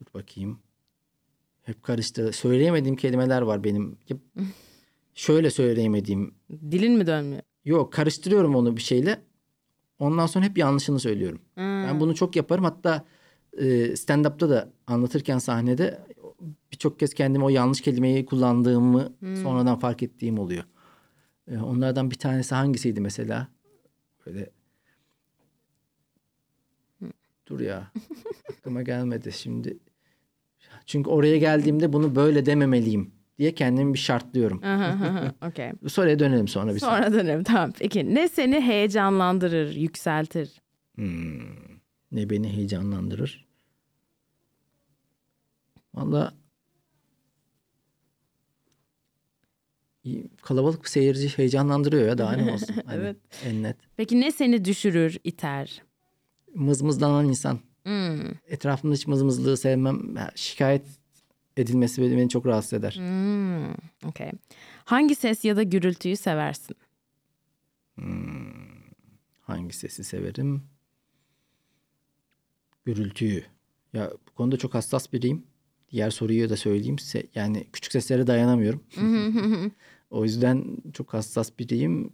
dur bakayım. Hep karıştı. Söyleyemediğim kelimeler var benim. Şöyle söyleyemediğim. Dilin mi dönmüyor? Yok karıştırıyorum onu bir şeyle. Ondan sonra hep yanlışını söylüyorum. Ben bunu çok yaparım. Hatta e, stand-up'ta da anlatırken sahnede birçok kez kendime o yanlış kelimeyi kullandığımı sonradan fark ettiğim oluyor. E, onlardan bir tanesi hangisiydi mesela? Böyle Dur ya. Aklıma gelmedi şimdi. Çünkü oraya geldiğimde bunu böyle dememeliyim diye kendimi bir şartlıyorum. Bu soruya dönelim sonra bir Sonra dönelim. Tamam. Peki ne seni heyecanlandırır, yükseltir? Hmm, ne beni heyecanlandırır? Valla kalabalık bir seyirci heyecanlandırıyor ya daha ne olsun. Hani Evet. En net. Peki ne seni düşürür, iter? Mızmızlanan insan. Hmm. Etrafımda hiç mızmızlığı sevmem. Şikayet edilmesi beni, çok rahatsız eder. Hmm. Okey. Hangi ses ya da gürültüyü seversin? Hangi sesi severim? Gürültüyü. Ya bu konuda çok hassas biriyim. Diğer soruyu da söyleyeyim. Se- yani küçük seslere dayanamıyorum. o yüzden çok hassas biriyim.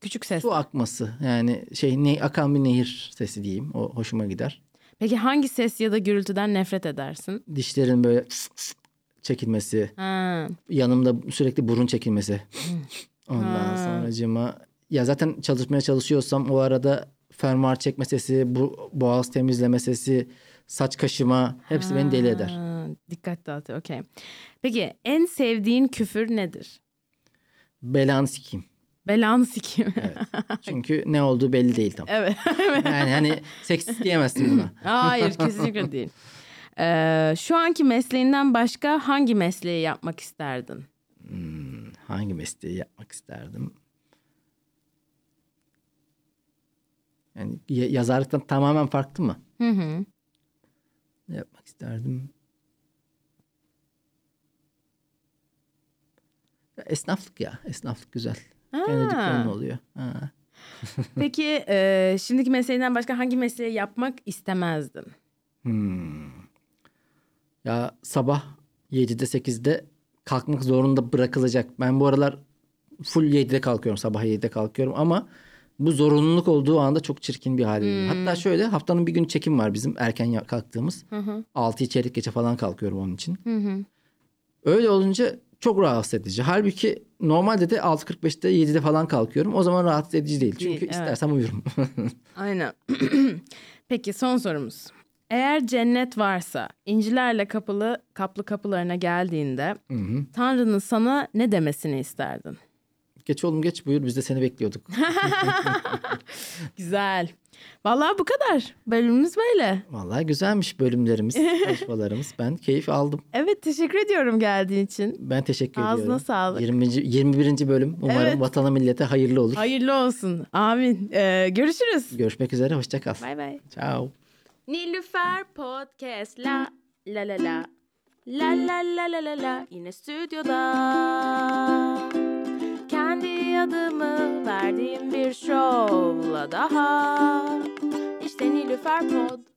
Küçük ses. Su akması yani şey ne akan bir nehir sesi diyeyim. O hoşuma gider. Peki hangi ses ya da gürültüden nefret edersin? Dişlerin böyle çekilmesi, Ha. yanımda sürekli burun çekilmesi. Ondan Ha. sonracığıma ya zaten çalışmaya çalışıyorsam o arada fermuar çekme sesi, bu boğaz temizleme sesi, saç kaşıma hepsi beni deli eder. Ha, Dikkat dağıtıyor. Okey. Peki en sevdiğin küfür nedir? Belanı sikeyim. Belanı sikeyim. Evet. Çünkü ne olduğu belli değil tam. evet. Yani hani seksist diyemezsin buna. Hayır kesinlikle değil. Ee, şu anki mesleğinden başka hangi mesleği yapmak isterdin? Hangi mesleği yapmak isterdim? Yani ya- yazarlıktan tamamen farklı mı? Hı hı. Ne yapmak isterdim? Esnaflık ya. Esnaflık güzel. Kendi dükkanın oluyor. Ha. Peki e, şimdiki mesleğinden başka hangi mesleği yapmak istemezdin? Hmm. Ya sabah 7'de 8'de kalkmak zorunda bırakılacak. Ben bu aralar full 7'de kalkıyorum. Sabah 7'de kalkıyorum ama bu zorunluluk olduğu anda çok çirkin bir hal. Hatta şöyle haftanın bir gün çekim var bizim erken kalktığımız. 6 çeyrek geçe falan kalkıyorum onun için. Öyle olunca çok rahatsız edici. Halbuki normalde de 6.45'te 7'de falan kalkıyorum. O zaman rahatsız edici değil. Çünkü Değil, evet. istersem uyurum. Aynen. Peki son sorumuz. Eğer cennet varsa incilerle kapılı kaplı kapılarına geldiğinde Tanrı'nın sana ne demesini isterdin? geç oğlum geç buyur biz de seni bekliyorduk. Güzel. Vallahi bu kadar. Bölümümüz böyle. Vallahi güzelmiş bölümlerimiz, çalışmalarımız. Ben keyif aldım. Evet teşekkür ediyorum geldiğin için. Ben teşekkür Ağzına ediyorum. sağlık. 20. 21. bölüm. Umarım Evet. vatana millete hayırlı olur. Hayırlı olsun. Amin. Ee, görüşürüz. Görüşmek üzere. Hoşça kal. Bay bay. Ciao. Nilüfer Podcast la la la la La la la la la la yine stüdyoda adımı verdiğim bir şovla daha. İşte Nilüfer Pod